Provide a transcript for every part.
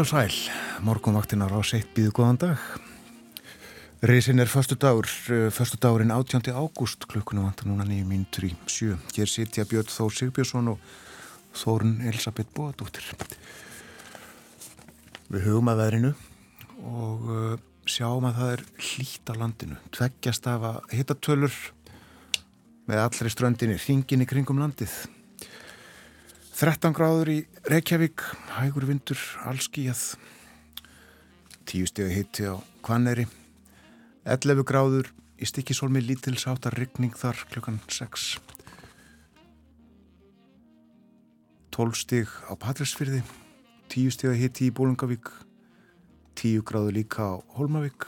Og sæl, morgunvaktinar á seitt býðu góðan dag. Reisin er förstu dagur, eh, förstu dagurinn 18. ágúst, klukkunum vantar núna nýjum mínutur í sjö. Hér sitja Björn Þór Sigbjörnsson og Þórun Elisabeth Bóadúttir. Við hugum að veðrinu og uh, sjáum að það er hlýtt á landinu. Tveggjast af að hitta tölur með allri ströndinni, hringin í kringum landið. 13 gráður í Reykjavík, hægur vindur, allskíjað, 10 stegi hitti á Kvanneri, 11 gráður í Stikisólmi, lítilsáttar ryggning þar klukkan 6, 12 stig á Patræsfyrði, 10 stegi hitti í Bólungavík, 10 gráður líka á Holmavík,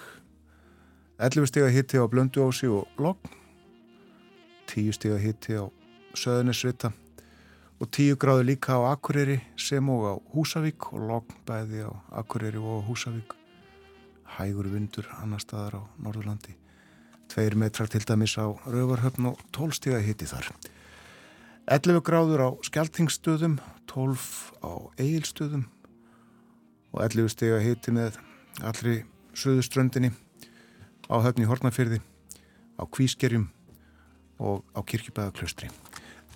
11 stegi hitti á Blönduási og Logn, 10 stegi hitti á Söðunisvita, og 10 gráður líka á Akureyri sem og á Húsavík og logn bæði á Akureyri og Húsavík. Hægur vindur annar staðar á Norðurlandi. 2 metrar til dæmis á Rauvarhöfn og 12 stiga hitti þar. 11 gráður á Skeltingstöðum 12 á Egilstöðum og 11 stiga hitti með allri söðuströndinni á höfni Hortnafyrði á Kvískerjum og á Kirkjubæðaklaustri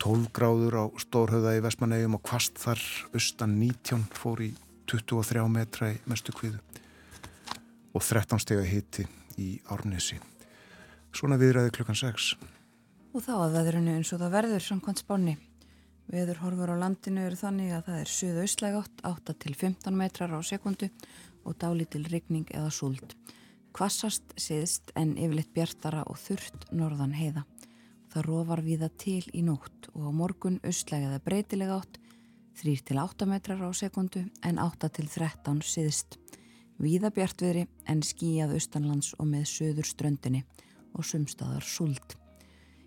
12 gráður á Stórhauða í Vestmannegjum og kvast þar austan 19 fór í 23 metra í mestu kviðu og 13 steg að hiti í Árnesi. Svona viðræði klukkan 6. Og þá að veðrunu eins og það verður samkvæmt spáni. Veður horfur á landinu eru þannig að það er suðaustlæg 8 til 15 metrar á sekundu og dálítil rigning eða súld. Kvassast siðst en yfirleitt bjartara og þurft norðan heiða. Það rofar viða til í nótt og á morgun austlægiða breytilega átt 3-8 metrar á sekundu en 8-13 siðst. Víða bjartviðri en skíjað austanlands og með söður ströndinni og sumstaðar súld.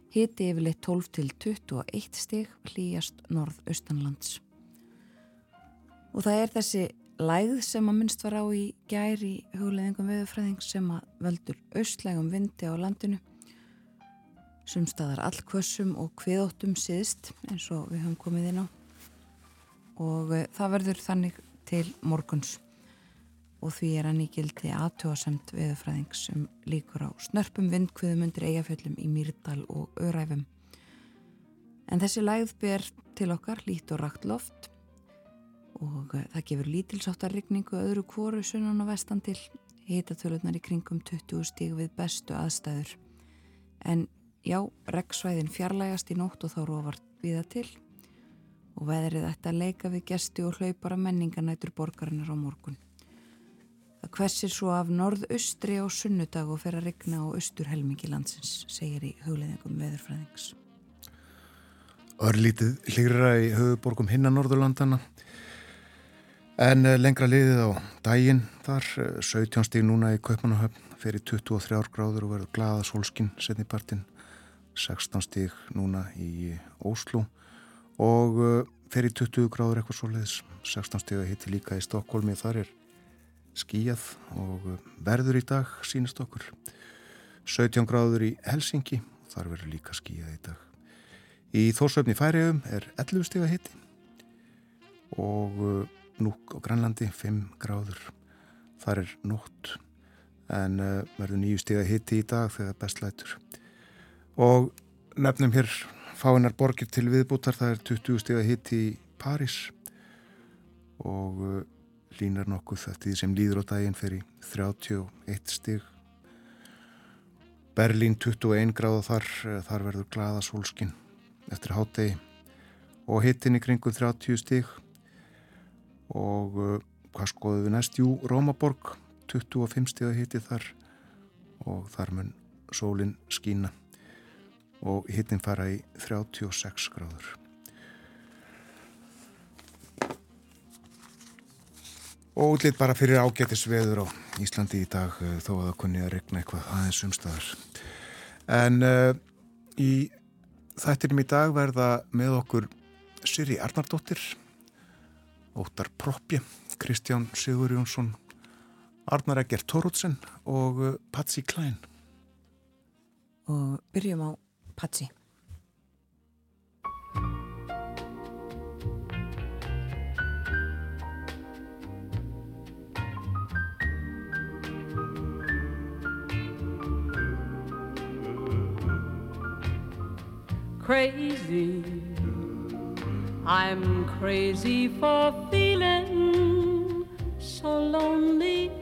Hiti yfirleitt 12-21 stig hlýjast norð-austanlands. Og það er þessi læð sem að minnst var á í gæri hugleðingum viðfræðing sem að veldur austlægum vindi á landinu sumstaðar allkvössum og kviðóttum síðst eins og við höfum komið inn á. Og e, það verður þannig til morguns. Og því er að nýgildi aðtjóðasemt viðfræðing sem líkur á snörpum vindkviðum undir eigafjöllum í Mýrdal og Öræfum. En þessi lægð ber til okkar lít og rakt loft og e, það gefur lítilsáttarrykningu öðru kvoru sunnan og vestan til hitatöluðnar í kringum 20 stíg við bestu aðstæður. En Já, reggsvæðin fjarlægast í nótt og þá rófart viða til og veðrið ætti að leika við gesti og hlaupara menninganætur borgarinnar á morgun. Það hversir svo af norð-austri á sunnudag og fer að regna á austurhelmingi landsins, segir í hugleðingum veðurfræðings. Örlítið hlýra í höfuborgum hinna Norðurlandana en eh, lengra liðið á daginn þar 17 stíg núna í Kaupanahöfn fer í 23 gráður og verður glada solskinn setni partinn 16 stík núna í Óslo og uh, fer í 20 gráður eitthvað svo leiðis 16 stík að hitti líka í Stokkólmi þar er skíjað og uh, verður í dag sínist okkur. 17 gráður í Helsingi þar verður líka skíjað í dag. Í Þórsöfni færiðum er 11 stík að hitti og uh, núk á Grænlandi 5 gráður. Þar er nótt en verður nýju stík að hitti í dag þegar bestlætur og nefnum hér fáinnar borgir til viðbútar það er 20 steg að hitti í París. Og uh, línar nokkuð þetta sem líður á daginn fyrir 31 steg Berlín 21 gráð þar, uh, þar verður glada sólskinn eftir hátegi og hittin í kringum 30 steg og uh, hvað skoðum við næst? Jú, Rómaborg 25 steg að hitti þar. Og þar mun sólinn skína og hittin fara í 36 gráður. Og útlýtt bara fyrir ágætis veður á Íslandi í dag eh, þó að það kunni að regna eitthvað aðeins umstæðar. En uh, í þættinum í dag verða með okkur Siri Arnardóttir, Óttar Proppi, Kristján Sigur Jónsson, Arnar Egger Torútsen og uh, Patsi Klein. Og byrjum á crazy. I'm crazy for feeling so lonely.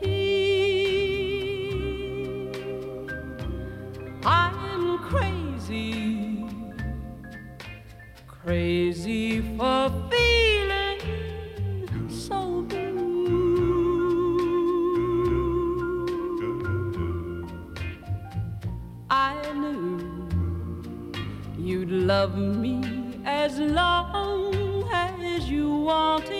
Crazy for feeling so blue. I knew you'd love me as long as you wanted.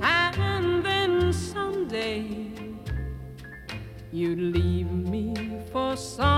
And then someday you'd leave me for somebody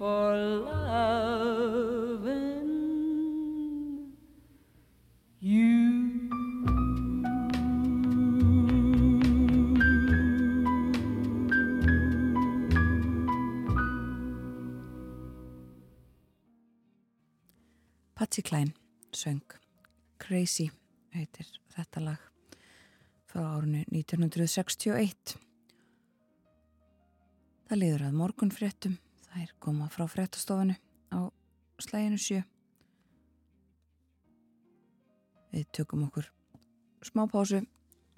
for loving you. Patsy Klein söng Crazy heitir þetta lag frá árinu 1961 Það liður að morgun er koma frá fréttastofinu á slæginu sjö. Við tökum okkur smá pásu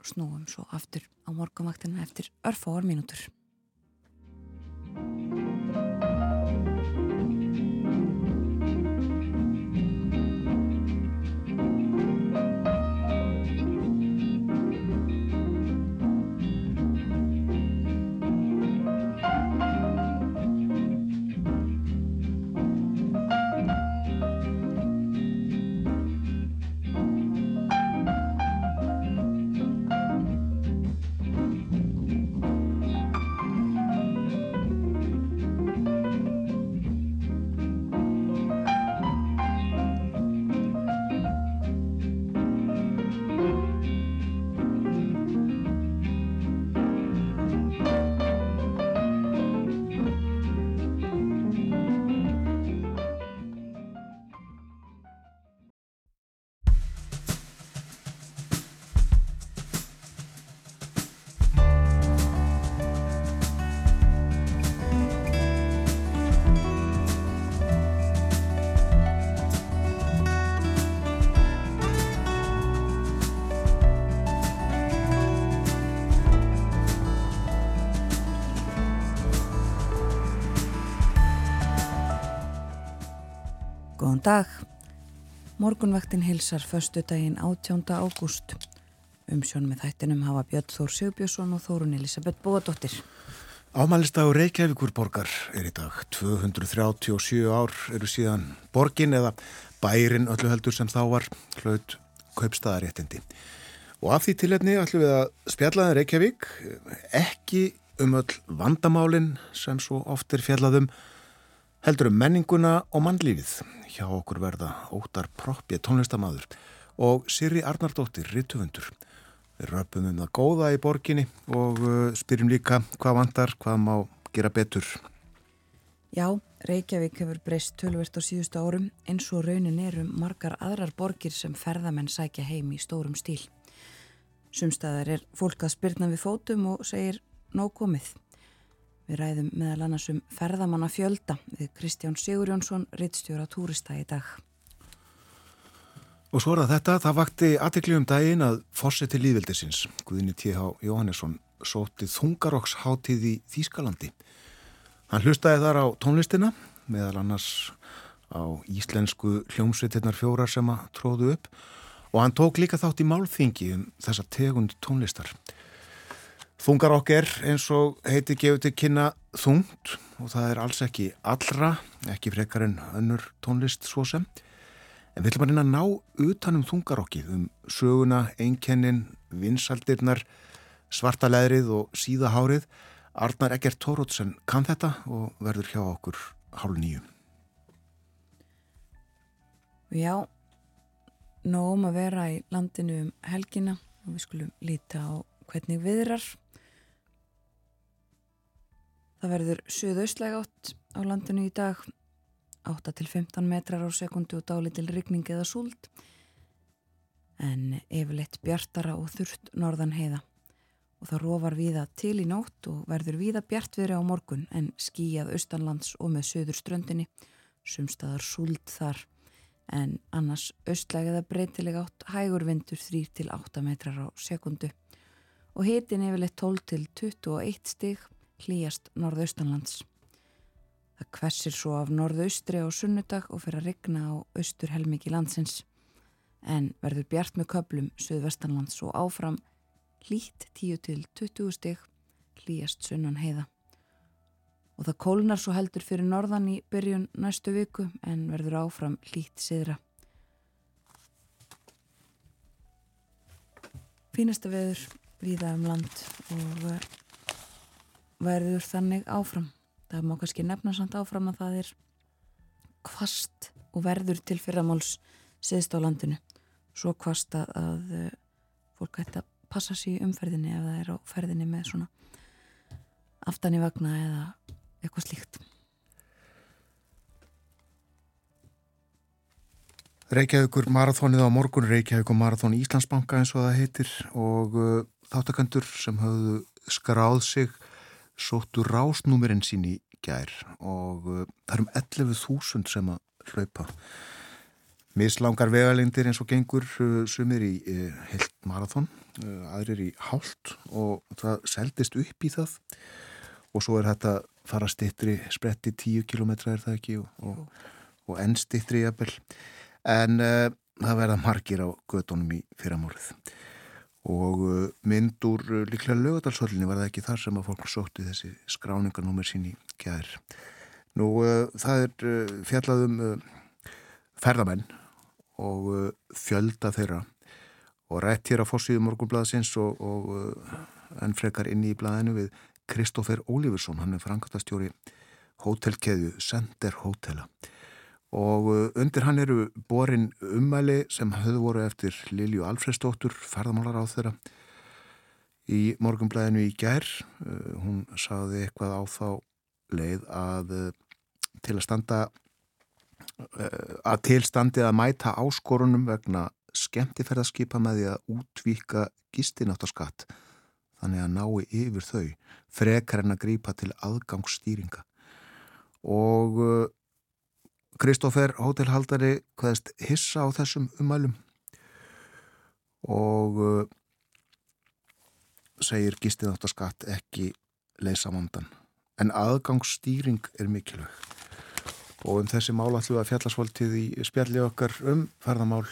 snúum svo aftur á morgunvaktina eftir örfáar mínútur Góðan dag. Morgunvaktin hilsar förstu daginn 18. ágúst. Umsjón með þættinum hafa Björn Þór Sigbjörnsson og Þórun Elisabeth Bóadóttir. Ámælistagur Reykjavíkur borgar er í dag 237 ár eru síðan borgin eða bærin öllu heldur sem þá var hlaut kaupstaðaréttindi. Og af því tilhefni ætlum við að spjallaðin Reykjavík ekki um öll vandamálin sem svo oft er fjallaðum heldur um menninguna og mannlífið. Hjá okkur verða óttar proppið tónlistamadur og Siri Arnardóttir, rittufundur. Við röpum um það góða í borginni og uh, spyrjum líka hvað vandar, hvað má gera betur. Já, Reykjavík hefur breyst tölvert á síðustu árum eins og raunin erum margar aðrar borgir sem ferðamenn sækja heim í stórum stíl. Sumstaðar er fólk að spyrna við fótum og segir nóg komið. Við ræðum meðal annars um ferðamanna fjölda við Kristján Sigurjónsson, rittstjóra túrista í dag. Og svo er það þetta, það vakti aðtekli um daginn að fórseti líðveldisins, Guðinni T.H. Jóhannesson, sótti þungarokks hátíð í Þýskalandi. Hann hlustaði þar á tónlistina, meðal annars á íslensku hljómsveitirnar fjórar sem að tróðu upp og hann tók líka þátt í málþingi um þessa tegund tónlistar. Þungarokk er eins og heiti gefið til kynna þungt og það er alls ekki allra, ekki frekar en önnur tónlist svo sem. En við ætlum að reyna að ná utanum þungarokkið um söguna, einkennin, vinsaldirnar, svartaleðrið og síðahárið Arnar Egert Tórótsen kann þetta og verður hjá okkur hálf nýju. Já, nógum að vera í landinu um helgina og við skulum líta á hvernig viðrar. Það verður söðaustlega átt á landinu í dag, 8-15 metrar á sekundu og dálitil rigning eða súld, en yfirleitt bjartara og þurft norðan heiða. Og það rófar viða til í nótt og verður viða bjartviðri á morgun en skíjað austanlands og með söður ströndinni, sumstaðar súld þar. En annars austlægiða breytilega átt hægur vindur 3-8 metrar á sekundu. Og hitin yfirleitt 12 til 21 stig hlýjast norðaustanlands. Það kvessir svo af norðaustri á sunnudag og fyrir að regna á austur helmiki landsins en verður bjart með köplum söðvestanlands og áfram hlýtt 10 til 20 stig hlýjast sunnan heiða. Og það kólnar svo heldur fyrir norðan í byrjun næstu viku en verður áfram hlýtt siðra. Fínasta veður viða um land og eh, verður þannig áfram. Það má kannski nefna samt áfram að það er kvast og verður til fyrramáls siðst á landinu. Svo kvast að, eh, fólk ætti að passa sér í umferðinni ef það er á ferðinni með svona aftan í vagna eða eitthvað slíkt. Reykjavíkur marathónið á morgun, Reykjavíkur marathón Íslandsbanka eins og það heitir og uh, þáttakandur sem hafðu skráð sig sóttu rásnúmerinn sín í gær og uh, það er um 11.000 sem að hlaupa. Mislangar vegalindir eins og gengur uh, sumir í uh, heilt marathón aðrir í hálft og það seldist upp í það. Og svo er þetta fara stittri spretti tíu kilometra er það ekki? Og, og, og enn stittri jafnvel. En uh, það verða margir á gödunum í fyrramórið og uh, mynd úr uh, líklega lögadalsvöllinni var það ekki þar sem að fólk sótti þessi skráningarnúmer sín í gæðir nú það er fjallaðum ferðamenn og fjölda þeirra. Og rætt hér á fórsíðu morgunblæðsins og, og uh, enn frekar inni í blæðinu við Kristófer Ólífursson, hann er frangastastjóri hótelkeðu Sender Hótela og uh, undir hann eru borin ummæli sem höfðu voru eftir Lilju Alfredsdóttur, ferðamálar á þeirra í morgunblæðinu í gær. Uh, hún saði eitthvað á þá leið að til að standa að tilstandi að mæta áskorunum vegna skemmtiferðarskipa með því að útvíka gistináttaskatt þannig að nái yfir þau frekar en að grípa til aðgangsstýringa. Og uh, Kristófer hótelhaldari hvaðist hissa á þessum umælum og uh, segir gistináttaskatt ekki leysa vandan en aðgangsstýring er mikilvæg. Og um þessi mál ætlum við að fjallasvoltið í spjalli okkar um ferðamál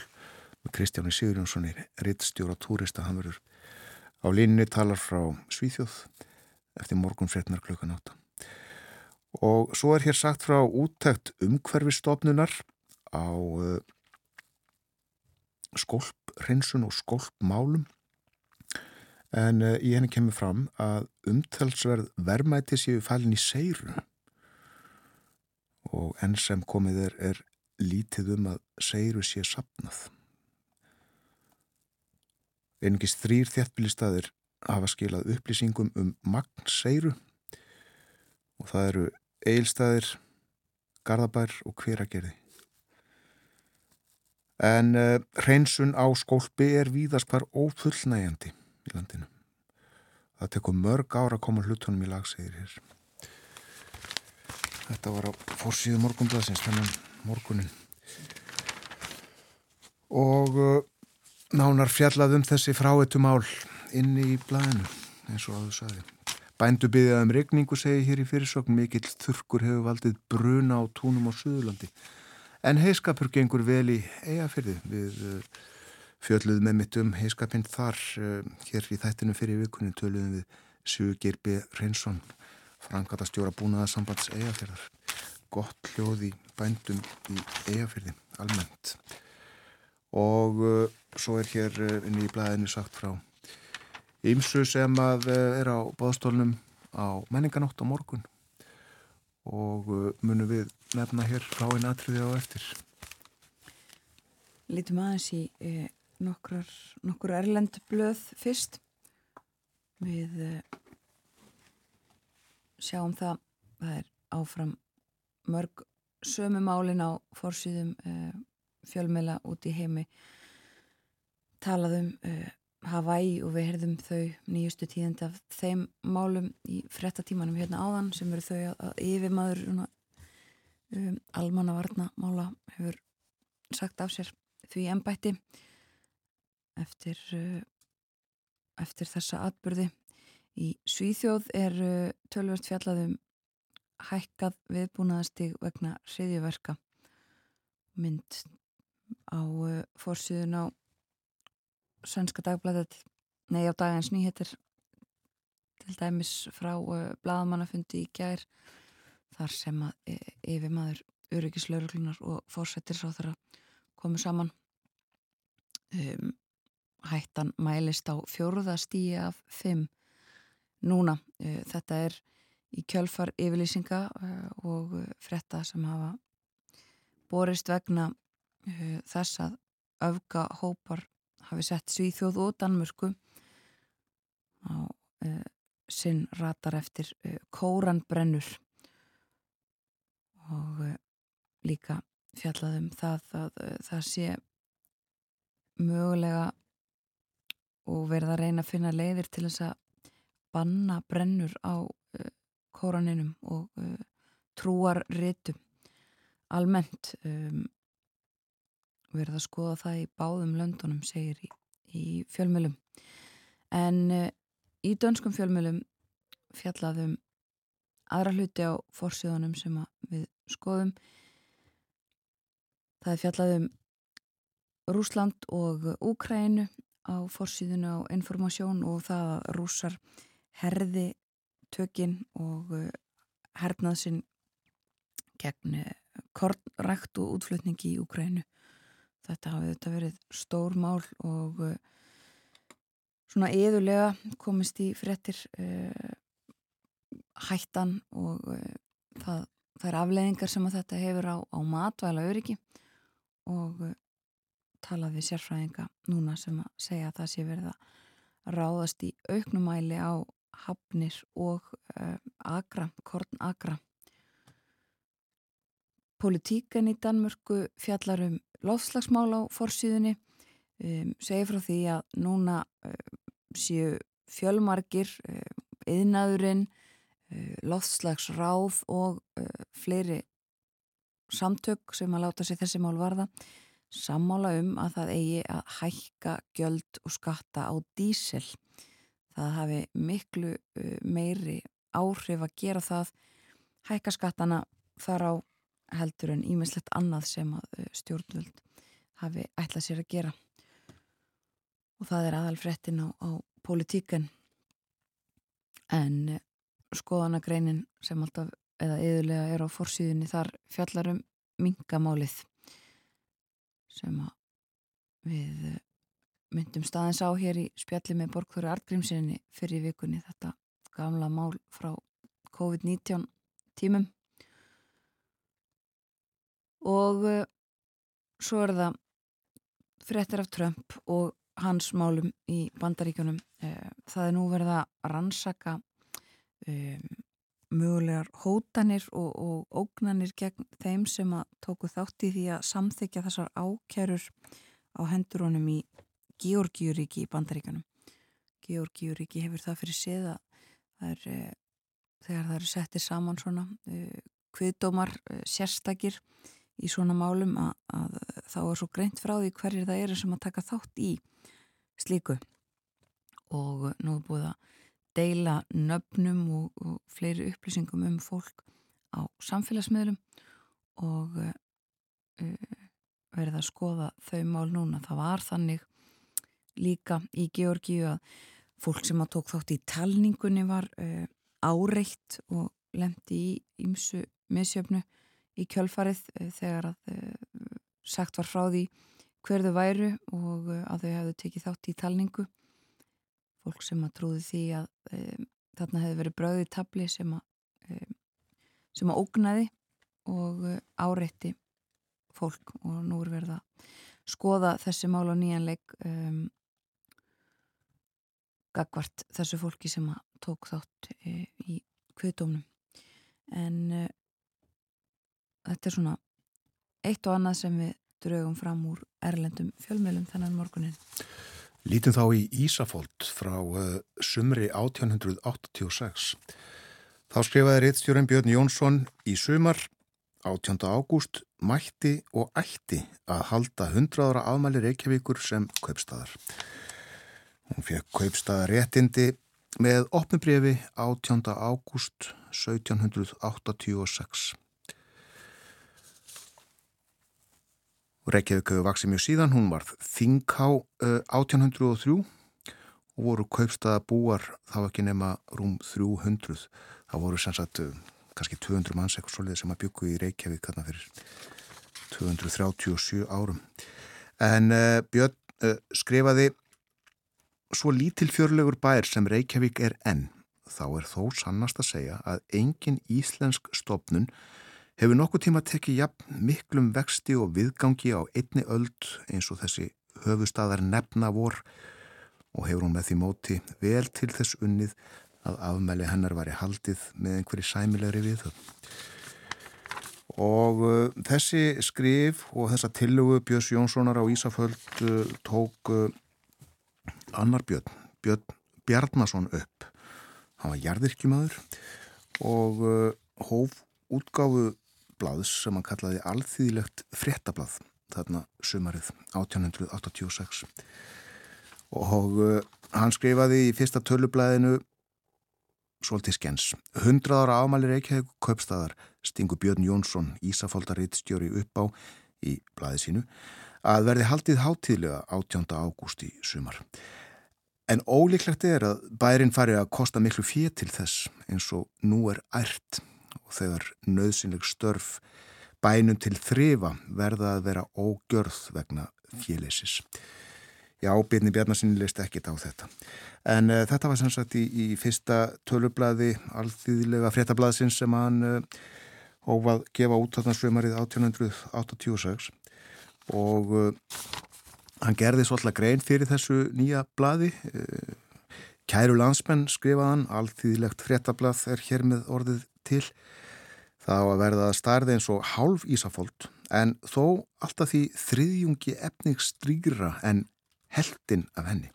með Kristjáni Sigurjónssoni rittstjóra túrista, hann verður á línni talar frá Svíþjóð eftir morgun frednar klukkan átta og svo er hér sagt frá úttækt umhverfistofnunar á uh, skólprinsun og skólpmálum. En uh, í henni kemur fram að umtalsverð verðmæti séu fælin í seiru og enn sem komið er, er lítið um að seiru sé sapnað Einingis þrýr þjættbílistæðir hafa skilað upplýsingum um magnseiru og það eru eilstæðir, Garðabær og Hveragerði. En uh, hreinsun á skólpi er víðast hvar ófullnægjandi í landinu. Það tekur mörg ára að koma hlutunum í lagsegir hér. Þetta var á fórsíðu morgunblæsins, þennan morgunin. Og uh, nánar fjallað um þessi fráetumál inn í blæðinu, eins og áður saði. Bændu byggðið um regningu segi hér í fyrirsögn mikill þurkur hefur valdið bruna á túnum á Suðurlandi. En heiskapur gengur vel í eigafyrði við uh, fjöldluð með mitt um heiskapinn þar uh, hér í þættinu fyrir vikunni töluðum við Sigur B. Reynsson Frankata stjóra búnaða sambands eigafyrðar gott hljóð í bændum í eigafyrði almennt og uh, svo er hér inn í blæðinu sagt frá ymsu sem að uh, er á bóðstólnum á menninganótt á morgun og munum við nefna hér ráin atriði á eftir. Lítum aðeins í eh, nokkrar, nokkur erlend blöð fyrst. Við eh, sjáum það, það er áfram mörg sömu málin á fórsýðum eh, fjölmela út í heimi talaðum Hawaii og við herðum þau nýjustu tíðandi af þeim málum í frettatímanum hérna áðan sem eru þau að yfirmaður um, almannavarna mála hefur sagt af sér því ennbætti eftir, uh, eftir þessa atbyrði. Í Svíþjóð er uh, tölvert fjallaðum hækkað viðbúnaðastig vegna hriðjuverka mynd á uh, fórsíðun á Svenska dagblæðið nei á dagins nýhettir til dæmis frá uh, bladamannafundi í gær þar sem að e, yfir maður öryggislauruglunar og fórsettirsráþara komu saman. Um, hættan mælist á fjóruða stíi af fimm núna. Uh, þetta er í kjölfar yfirlýsinga uh, og fretta sem hafa borist vegna þess að öfga hópar hafi sett Svíþjóð og Danmörku á uh, sinn ratar eftir uh, kóranbrennur. Og uh, líka fjallaðum það að það sé mögulega og verða að reyna að finna leiðir til þess að banna brennur á kóraninum og trúarritum almennt. Um, verið að skoða það í báðum löndunum segir í, í fjölmjölum en uh, í dönskum fjölmjölum fjallaðum aðra hluti á fórsíðunum sem við skoðum. Það er fjallaðum Rúsland og Úkrænu á fórsíðunu á informasjón og það að rúsar herði tökinn og uh, hernað sinn gegn uh, kornrækt og útflutningi í Úkrænu þetta hafi þetta verið stór mál og uh, svona eðulega komist í frettir uh, hættan og uh, það, það er afleðingar sem að þetta hefur á, á matvæla öryggi og uh, talaði sérfræðinga núna sem að segja að það sé verið að ráðast í auknumæli á hafnir og agra, korn agra Politíkan í Danmörku fjallar um lofslagsmál á forsýðunni um, segir frá því að núna um, séu fjölmarkir um, yðnaðurinn uh, lofslagsráð og uh, fleiri samtök sem að láta sig þessi mál varða sammála um að það eigi að hækka gjöld og skatta á dísel það hafi miklu uh, meiri áhrif að gera það hækka skattana þar á heldur en ímislegt annað sem að stjórnvöld hafi ætlað sér að gera. Og það er aðalfrettin á, á politíkan en skoðanagreinin sem alltaf eða yðurlega er á forsýðunni þar fjallarum mingamálið sem að við myndum staðins á hér í spjalli með Borgþóri Artgrímsinni fyrir vikunni. Þetta gamla mál frá COVID-19 tímum og uh, svo er það frettir af Trump og hans málum í bandaríkunum uh, það er nú verið að rannsaka um, mögulegar hótanir og, og ógnanir gegn þeim sem að tóku þátt í því að samþykja þessar ákjærur á hendur honum í Georgiuríki í bandaríkanum. Georgiuríki hefur það fyrir séð að það er, e, þegar það eru settið saman svona kviðdómar e, sérstakir í svona málum að, að þá er svo greint frá því hverjir það eru sem að taka þátt í slíku og nú er búið að deila nöfnum og, og fleiri upplýsingum um fólk á samfélagsmiðlum og uh, verið að skoða þau mál núna. Það var þannig líka í Georgíu að fólk sem að tók þátt í talningunni var uh, áreitt og lemti í ímsu misjöfnu í kjölfarið uh, þegar að sagt var frá því hverðu væru og að þau hefðu tekið þátt í talningu. Fólk sem að trúði því að um, þarna hefði verið bröðið tabli sem að um, sem að ógnaði og áreitti fólk og nú er verið að skoða þessi mál á nýjanleik um, gagvart þessu fólki sem að tók þátt í kviðdómnum. En þetta er svona eitt og annað sem við draugum fram úr erlendum fjölmjölum þennan morgunin Lítum þá í Ísafóld frá uh, sumri 1886. Þá skrifaði reittstjóren Björn Jónsson í sumar 18. ágúst mætti og ætti að halda 100 ára afmæli Reykjavíkur sem kaupstæðar. Hún fekk kaupstæðar réttindi með opnubriði 18. ágúst 1786. Reykjavík hefur vaksið mjög síðan, hún var Þingká uh, 1803 og voru kaupstaða búar þá ekki nema rúm 300. Það voru sannsagt uh, kannski 200 manns eitthvað svolítið sem að byggu í Reykjavík þarna fyrir 237 árum. En uh, Björn uh, skrifaði svo lítil fjörlegur bær sem Reykjavík er enn. Þá er þó sannast að segja að engin íslensk stopnun hefur nokkuð tíma tekið jafn miklum vexti og viðgangi á einni öld eins og þessi höfustadar nefna vor og hefur hún með því móti vel til þess unnið að afmæli hennar var í haldið með einhverju sæmilegri við þau. Og uh, þessi skrif og þessa tillugu Björns Jónssonar á Ísaföld uh, tók uh, annar Björn, Björn Bjarnason upp. Hann var jarðirkjumadur og uh, hóf útgáfu blaðs sem hann kallaði alþýðilegt fréttablað þarna sumarið 1886 og uh, hann skrifaði í fyrsta tölublaðinu svolítið skens. 100 ára ámæli Reykjavík kaupstæðar stingu Björn Jónsson Ísafaldaritt stjóri upp á í blaði sínu að verði haldið hátíðlega 18. ágúst í sumar. En ólíklegt er að bærin fari að kosta miklu fér til þess eins og nú er ært og þegar nöðsynleg störf bænum til þrifa verða að vera ógjörð vegna féleysis. Já, Byrni Bjarnarsson leist ekkit á þetta. En uh, þetta var sem sagt í, í fyrsta tölublaði alþýðilega fréttablaðsins sem hann uh, hófað gefa út þarna svömarið 1886 og uh, hann gerði svolítið grein fyrir þessu nýja blaði. Kæru landsmenn skrifaðan, alþýðilegt fréttablað er hér með orðið til þá að verða starði eins og hálf Ísafóld en þó alltaf því þriðjungi efningsstrýra en heldin af henni.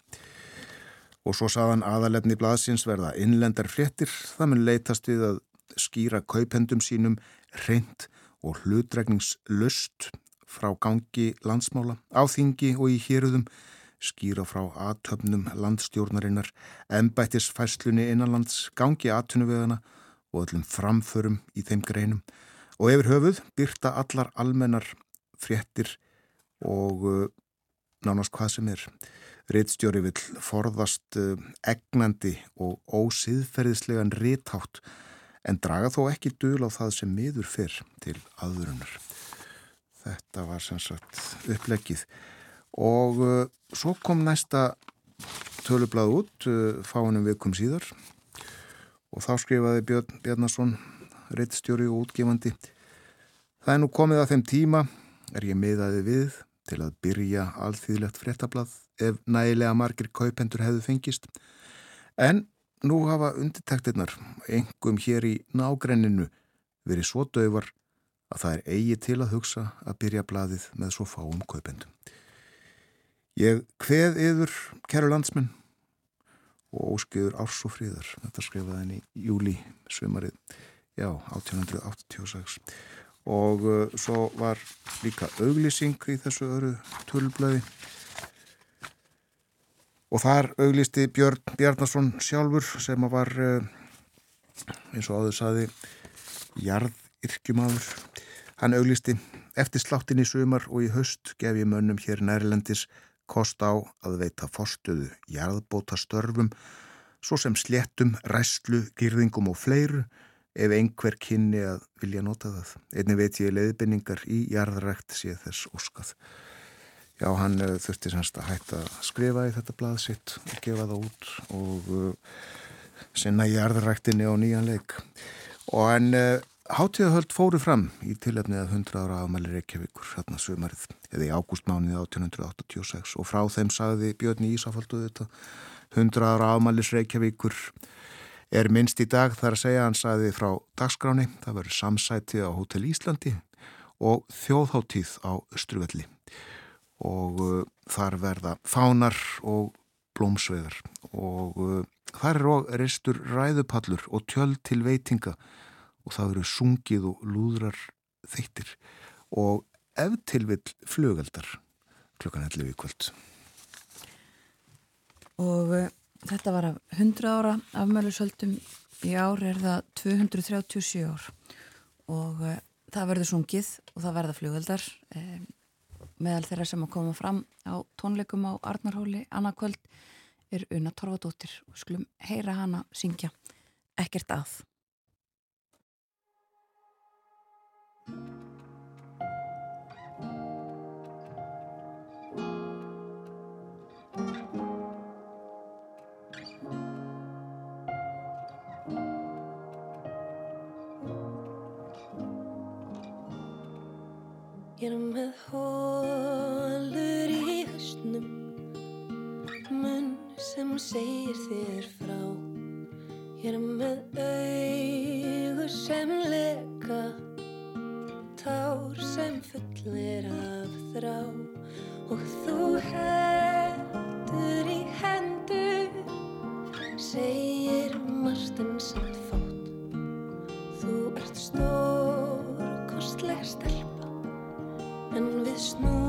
Og svo saðan aðalefni blaðsins verða innlendar fléttir, það mun leitast við að skýra kaupendum sínum reynd og hlutregningslust frá gangi landsmála, áþingi og í héruðum, skýra frá aðtöfnum landstjórnarinnar, embættisfæslunni innanlands, gangi aðtunuvegana og öllum framförum í þeim greinum og yfir höfuð byrta allar almennar fréttir og uh, nánast hvað sem er. Rittstjóri vil forðast uh, egnandi og ósiðferðislegan rittátt en draga þó ekki dul á það sem miður fyrr til aðurunar. Þetta var sem sagt upplegið og uh, svo kom næsta tölublað út uh, fáinum vikum síðar og þá skrifaði Björn Bjarnason, reittstjóri og útgefandi. Það er nú komið að þeim tíma, er ég miðaði við til að byrja alþýðlegt fréttablað ef nægilega margir kaupendur hefðu fengist. En nú hafa undirtektirnar, engum hér í nágrenninu, verið svo döfar að það er eigi til að hugsa að byrja bladið með svo fáum kaupendum. Ég hveð yður, kæru landsmenn, og óskiður árs og fríðar. Þetta skrifaði henni í júli sömarið, já, 1886. Og uh, svo var líka auglýsing í þessu öru tölblöði og þar auglisti Björn Bjarnason sjálfur sem var uh, eins og áður saði jarðyrkjumadur hann auglisti eftir sláttin í sumar og í höst gef ég mönnum hér nærlendis kost á að veita forstuðu jarðbóta störfum svo sem sléttum, ræslu, gyrðingum og fleiru ef einhver kynni að vilja nota það. Einni veit ég leiðbynningar í jarðrækt sé þess óskað. Já, hann uh, þurfti semst að hætta að skrifa í þetta blað sitt og gefa það út og uh, sinna jarðræktinni á nýjan leik. Og hann uh, Háttíðahöld fóru fram í tilefnið að 100 ára afmæli Reykjavíkur hérna sumarið, eða í ágústmánið 1886 og frá þeim sagði Björn í Ísafaldu þetta 100 ára afmælis Reykjavíkur er minnst í dag þar að segja hann sagði frá dagskráni, það verður samsæti á Hotel Íslandi og þjóðháttíð á Östruvelli og uh, þar verða fánar og blómsvegar. Og uh, þar er og ristur ræðupallur og tjöld til veitinga og það eru sungið og lúðrar þeittir og ef tilvill flugaldar klukkan 11 í kvöld. Og uh, þetta var af 100 ára afmælusöldum í ár er það 237 ár. Og uh, það verður sungið og það verða flugaldar um, meðal þeirra sem að koma fram á tónleikum á Arnarhóli annarkvöld er Una Torfadóttir. Og skulum heyra hana syngja. Ekkert að. Ég er með hólur í höstnum Munn sem segir þér frá. Ég er með augur sem leka Tár sem fullir af þrá. Og þú hendur í hendur Segir Martin samt fátt. Þú ert stór kostleg stelpa En við snúum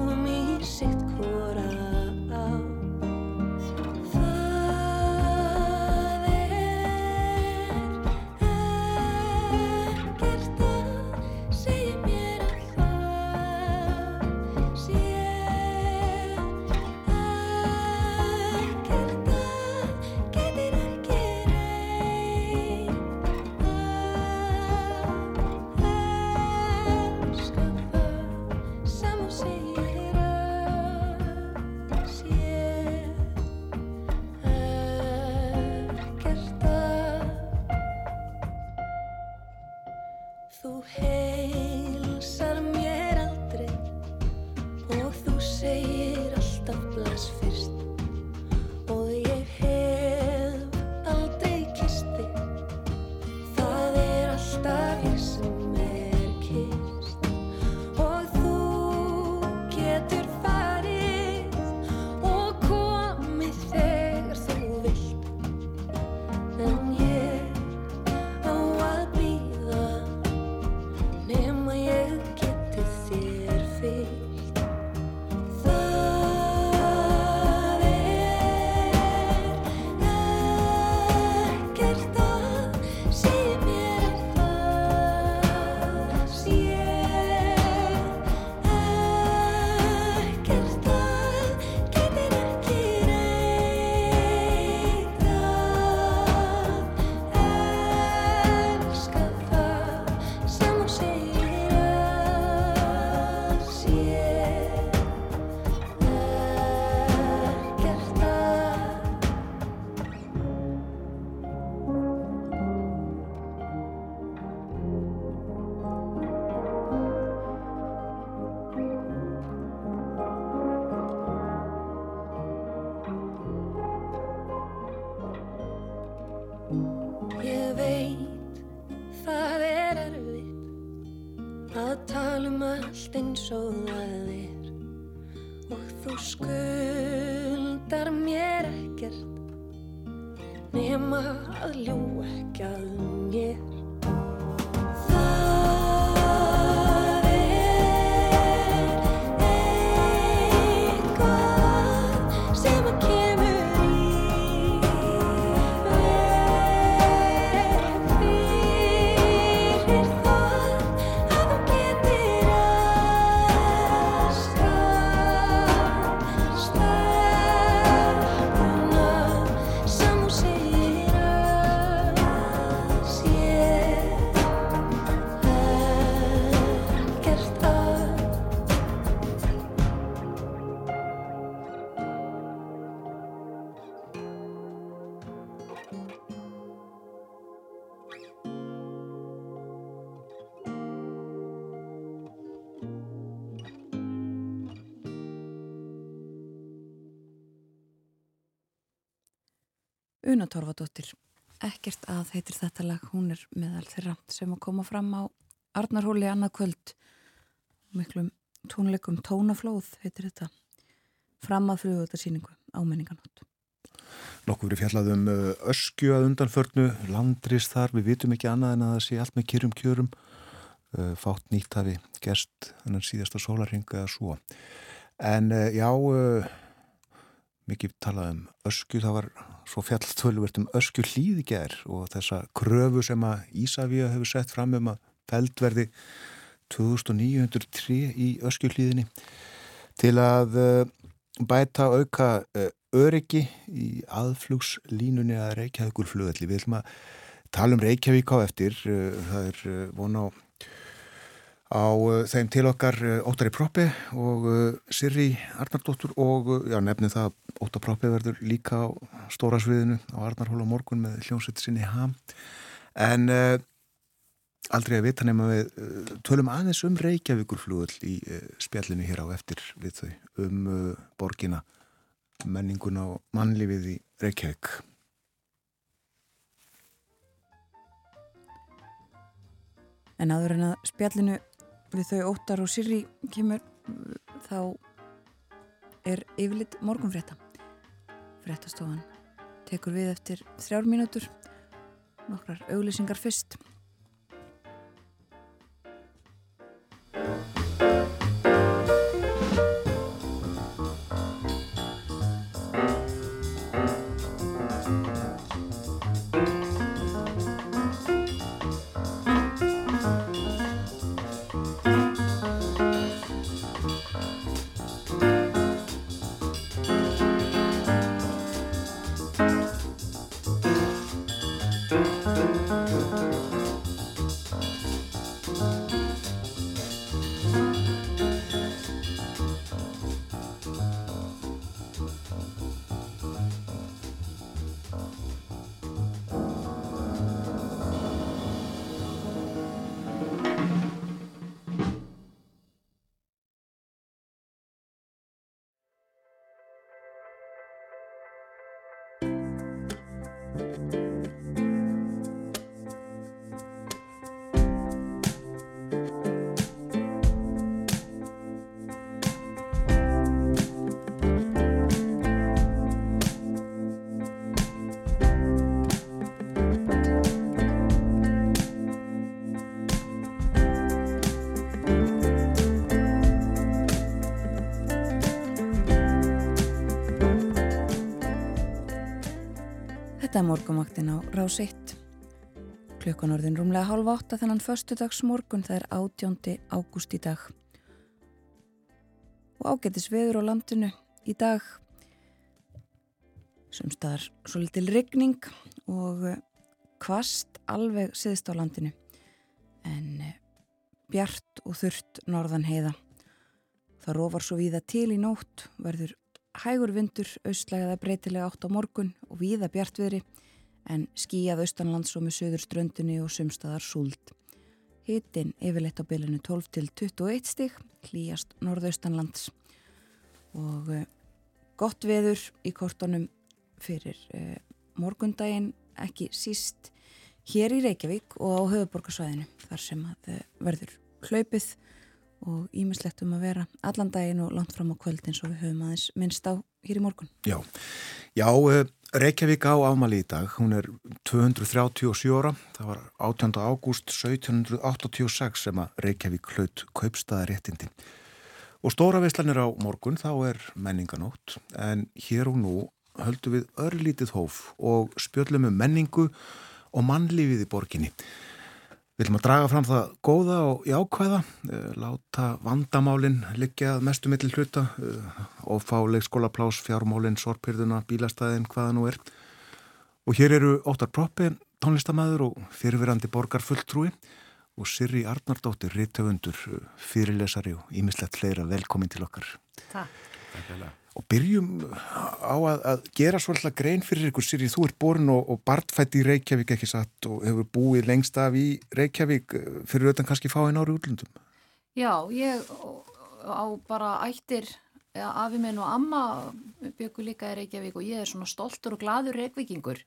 Una Torfadóttir. Ekkert að heitir þetta lag, hún er meðal þeirra sem að koma fram á Arnarhóli annað kvöld. Miklum tónleikum tónaflóð heitir þetta. Fram að flugutarsýningu ámenninganótt. Nokkuð verið fjallað um uh, öskju að undanförnu, landris þar, við vitum ekki annað en að það sé allt með kjörum kjörum. Uh, fátt nýtt hafi gerst þannig síðasta sólarhinga eða svo. En uh, já, mikið talað um öskju, það var svo fjalltöluvert um öskju hlýðiger og þessa kröfu sem að Ísafíða hefur sett fram um að feldverði 2903 í öskju hlýðinni til að bæta auka öryggi í aðflugslínunni að Reykjavíkur flugvelli. Við ætlum að tala um Reykjavík á eftir. Það er von á, á þeim til okkar Óttari Proppi og Sirri Arnardóttur og já, nefnum það að Óttari Proppi verður líka á stóra sviðinu á Arnarhóla morgun með hljómsett sinni ham. En uh, aldrei að vita nema við uh, tölum aðeins um Reykjavíkur flugvell í uh, spjallinu hér á eftir við þau um borgina menninguna og mannlífið í Reykjavík. En aður en að spjallinu við þau óttar og sirri kemur þá er yfirleitt morgunfrétta. Fréttastofan tekur við eftir þrjár mínútur, nokkrar auglýsingar fyrst. Þetta er morgumvaktin á rás 1. Klukkan orðin rúmlega hálf átta þennan förstu dags morgun það er átjóndi ágúst í dag. Og ágættis veður á landinu í dag. Sumstaðar svo litil rigning og kvast alveg siðst á landinu. En eh, bjart og þurrt norðan heiða. Það rófar svo víða til í nótt, verður hægur vindur, austlægaða breytilega átt á morgun og víða bjartviðri en skíjað austanlands og með söður ströndunni og sumstaðar súld. Hittin yfirleitt á bylunu 12 til 21 stig, hlýjast norðaustanlands og uh, gott veður í kortunum fyrir uh, morgundaginn, ekki síst hér í Reykjavík og á höfuborgarsvæðinu þar sem að uh, verður hlaupið og ímislegt um að vera allan daginn og langt fram á kvöld eins og við höfum aðeins minnst á hér í morgun. Já, Já eh, Reykjavík á ámali í dag, hún er 237 ára, það var 18. ágúst 1786 sem að Reykjavík hlaut kaupstaðaréttindi. Og stóra veislanir á morgun þá er menninganótt en hér og nú höldum við örlítið hóf og spjöllum um menningu og mannlífið í borginni. Við viljum að draga fram það góða og jákvæða, eh, láta vandamálinn liggja mestu mittil hluta og fá leikskólaplás, fjármálinn, sorpyrðuna, bílastæðin, hvaða nú er. Og hér eru Óttar Proppi, tónlistamæður og fyrirverandi borgar fulltrúi og Sirri Arnardóttir, rítöfundur, fyrirlesari og ímislegt fleira velkomin til okkar. Takk. Takk og byrjum á að, að gera svolítið grein fyrir ykkur Siri, þú ert borin og, og bartfætt í Reykjavík ekki satt? Og hefur búið lengst af í Reykjavík eh, fyrir auðvitað kannski fáinn ári útlundum Já, ég á bara ættir afi minn og amma byggur líka í Reykjavík og ég er svona stoltur og gladur reykvikingur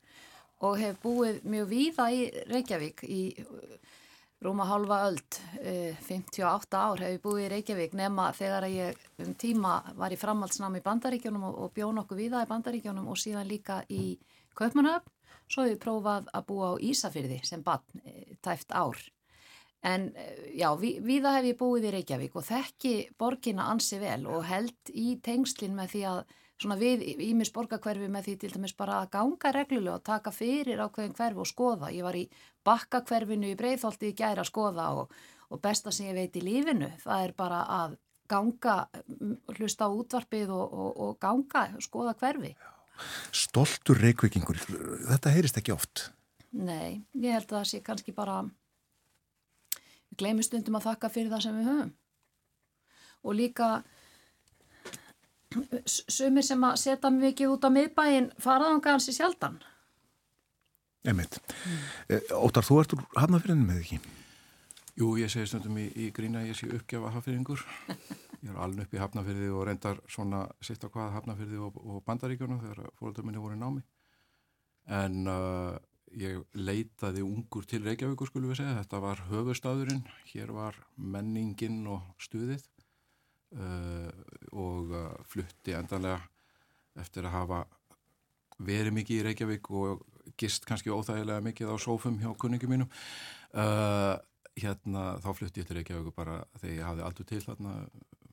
og hef búið mjög víða í Reykjavík í rúma halva öld, 58 eh, ár hef ég búið í Reykjavík nema þegar ég um tíma var í framhaldsnámi í Bandaríkjónum og, og bjó nokkuð viða í Bandaríkjónum og síðan líka í Kaupmannhöfn, svo hef ég prófað að búa á Ísafyrði sem bann eh, tæft ár. En eh, já, við, viða hef ég búið í Reykjavík og þekki borgina ansi vel og held í tengslinn með því að svona við ímis borgarkverfi með því til dæmis bara að ganga reglulega og taka fyrir ákveðin hverfi og skoða. Ég var í bakkakverfinu í breyðholti í gæra að skoða og, og besta sem ég veit í lífinu það er bara að ganga, hlusta á útvarpið og, og, og ganga, skoða hverfi. Stoltur reykvikingur, þetta heyrist ekki oft? Nei, ég held að það sé kannski bara, við glemum stundum að þakka fyrir það sem við höfum. Og líka sumir sem að setja mikið út á miðbæin faraðan gansi sjaldan Emmitt mm. Óttar, þú ert úr hafnafyrðinu með ekki? Jú, ég segi stundum í, í grína ég sé uppgjafa hafnafyrðingur ég er alveg upp í hafnafyrði og reyndar svona sitt á hvað hafnafyrði og, og bandaríkjónu þegar fólkdur minni voru námi en uh, ég leitaði ungur til Reykjavíkur skulum við segja, þetta var höfustafurinn hér var menningin og stuðið uh, og uh, flutti endanlega eftir að hafa verið mikið í Reykjavík og gist kannski óþægilega mikið á sófum hjá kunningum mínum. Uh, hérna þá flutti ég til Reykjavík bara þegar ég hafði aldur til þarna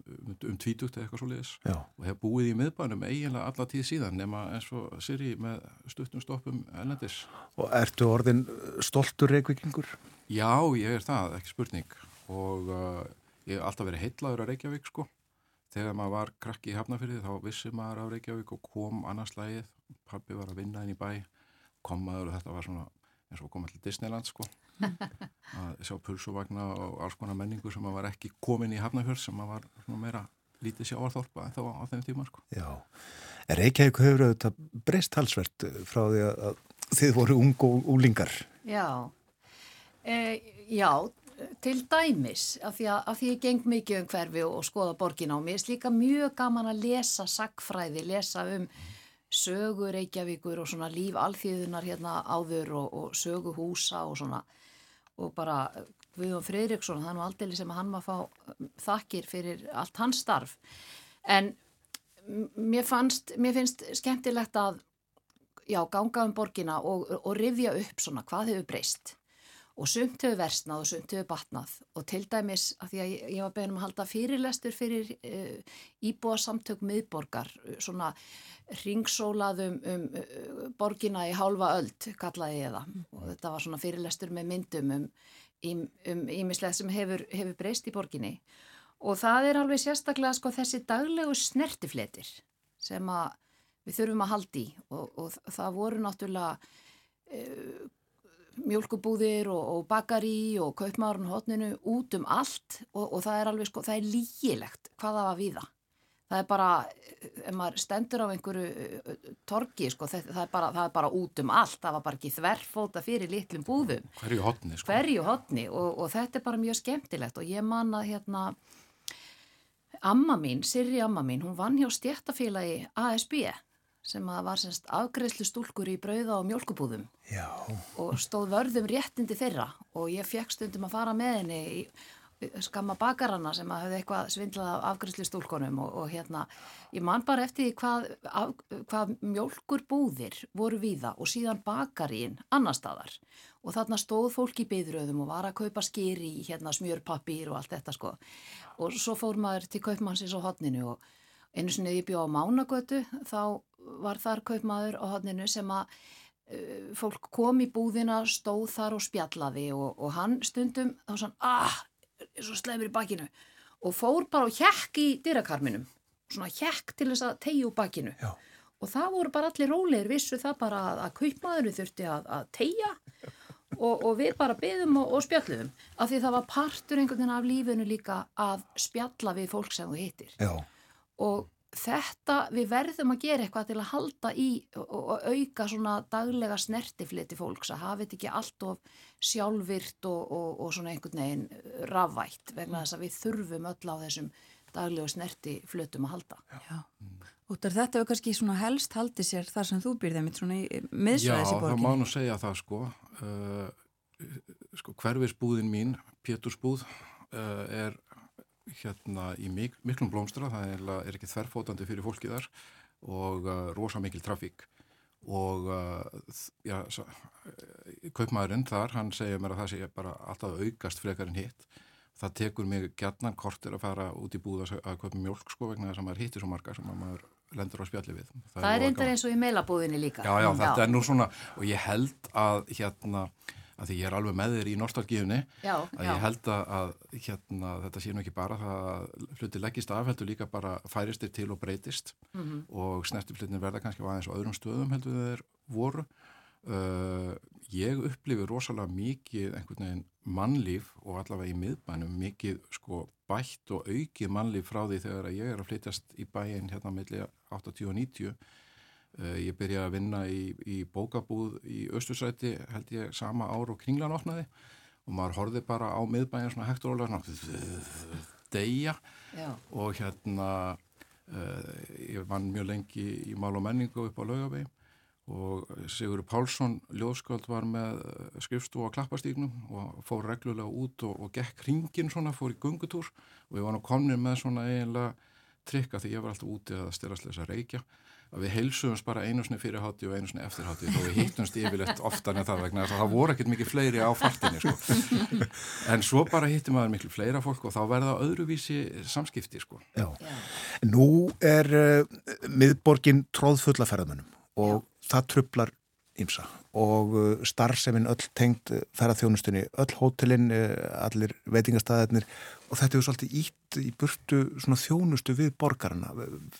um, um tvítugt eða eitthvað svo leiðis og hef búið í miðbænum eiginlega alla tíð síðan nema eins og Siri með stuttum stoppum ennendis. Og ertu orðin stoltur reykvikingur? Já, ég er það, ekki spurning. Og uh, ég hef alltaf verið heitlaður á Reykjavík sko. Þegar maður var krakki í Hafnafyrði þá vissi maður á Reykjavík og kom annars lægið, pabbi var að vinna inn í bæ kom maður og þetta var svona eins og kom allir Disneyland sko. Að sjá pulsuvagna og alls konar menningu sem var ekki komin í Hafnafjörð sem var svona meira lítið sjáarþorpa en þá á þenni tíma sko. Já, er Reykjavík hefur auðvitað breyst halsvert frá því að þið voru ung og úlingar Já, e, já til dæmis af því að, að því ég geng mikið um hverfi og, og skoða borgin á mig, er líka mjög gaman að lesa sagfræði, lesa um sögu Reykjavíkur og svona líf alþýðunar hérna áður og, og sögu húsa og svona. Og bara Guðjón Freiriksson, það er nú aldrei sem hann maður fá um, þakkir fyrir allt hans starf. En mér, fannst, mér finnst skemmtilegt að já, ganga um borgina og, og rifja upp svona hvað hefur breyst og sumt hefur versnað og sumt hefur batnað. Og til dæmis að því að ég, ég var beðin um að halda fyrirlestur fyrir uh, íbúa samtök miðborgar svona ringsólaðum um uh, borgina í hálfa öld kallaði ég það. Og þetta var svona fyrirlestur með myndum um ímislega um, sem hefur, hefur breyst í borginni. Og það er alveg sérstaklega sko þessi daglegu snertifletir sem að við þurfum að haldi og, og það voru náttúrulega uh, mjölkubúðir og, og bakari og kaupmárun hotninu út um allt og, og það er alveg sko, það er lígilegt hvað það var við það. Það er bara, ef maður stendur á einhverju uh, torgi, sko, það, það, er bara, það er bara út um allt, það var bara ekki þverfóta fyrir litlum búðum. Hverju hotni, sko. Hverju hotni og, og þetta er bara mjög skemmtilegt og ég manna hérna, amma mín, Sirri amma mín, hún vann hjá stjættafélagi ASB sem var semst afgreðslu stúlkur í brauða og mjölkubúðum Já. og stóð vörðum réttindi þeirra. Og ég fekk stundum að fara með henni í, skamma bakarana sem að hefði eitthvað svindlað af afgriðslu stúlkonum og, og hérna, ég man bara eftir því hvað, af, hvað mjölkur búðir voru víða og síðan bakarín annar staðar. Og þarna stóð fólk í byðröðum og var að kaupa skýri í hérna smjörpappir og allt þetta sko. Og svo fór maður til kaupmannsins á hodninu og einu sinni ég bjóð á Mánagötu þá var þar kaupmaður á hodninu sem að uh, fólk kom í búðina, stóð þar og spjallaði og, og hann stundum þá sann, ah, svo sleimur í bakinu. Og fór bara og hjekk í dyrakarminum svona hjekk til þess að tegja úr bakinu. Já. og það voru bara allir rólegir vissu það bara að, að kaupmaðurinn þurfti að, að tegja og, og við bara byðum og, og spjalluðum af því það var partur einhvern veginn af lífinu líka að spjalla við fólk sem þú hittir. Já, og þetta við verðum að gera eitthvað til að halda í og, og auka svona daglega snertifliti fólks að hafa þetta ekki allt of sjálfvirt og, og, og svona einhvern veginn rafvætt vegna þess að við þurfum öll á þessum daglegu snertiflutum að halda. Já. Út af þetta hefur kannski svona helst haldið sér þar sem þú býrði mitt svona í miðsvæðis í Já, það má borginni. nú segja það sko. Uh, sko hverfisbúðin mín, Pétursbúð, uh, er hérna í mik miklum blómstra, það er, er ekki þverfótandi fyrir fólki þar og uh, rosa mikil trafík. Og uh, já, sa, uh, kaupmaðurinn þar, hann segir mér að það sé bara alltaf aukast frekar en hitt. Það tekur mig gætnan kortir að fara út í búð að, kaupa mjólk sko vegna þess að maður hittir svo marga sem að maður lendur á spjalli við. Það, er voða reyndar eins og í meilabúðinni líka. Já, já, þetta er nú svona og ég held að hérna að því ég er alveg með þér í nostalgíunni Já, að já. ég held að, hérna, þetta sé nú ekki bara það að hluti leggist af heldur líka bara færist þér til og breytist Mhm. og snertiflitin verða kannski aðeins á öðrum stöðum heldur þeir voru uh, ég upplifi rosalega mikið einhvern veginn mannlíf og allavega í miðbænum mikið sko bætt og aukið mannlíf frá því þegar ég er að flytjast í bæin hérna milli 80 og 90 Uh, ég byrjaði að vinna í, í bókabúð í Östursæti held ég sama ár og kringlan opnaði. Og maður horfið bara á miðbæðin svona hektur og deyja. Já. og hérna uh, ég vann mjög lengi í mál og menningu upp á laugavegi og Sigur Pálsson ljóðsköld var með eh, skrifstú á klappastíknum og fór reglulega út og, og gekk hringin svona, fór í gungutúr og ég var nú komnir með svona eiginlega trikka því ég var alltaf úti að styrastleisa reykja að við heilsuðumst bara einu sinni fyrir hátti og einu sinni eftir hátti og við hittumst yfirleitt oftar en það vegna þess að það voru ekkert mikið fleiri á fartinni sko. en svo bara hittum maður miklu fleira fólk og þá verða öðruvísi samskipti sko. já. Nú er uh, miðborgin tróðfulla ferðamönnum og það trublar ymsa og uh, starfseminn öll tengd uh, ferðarþjónustunni, öll hótelin, uh, allir veitingastæðarnir og þetta er svolítið ítt í burtu svona þjónustu við borgarna.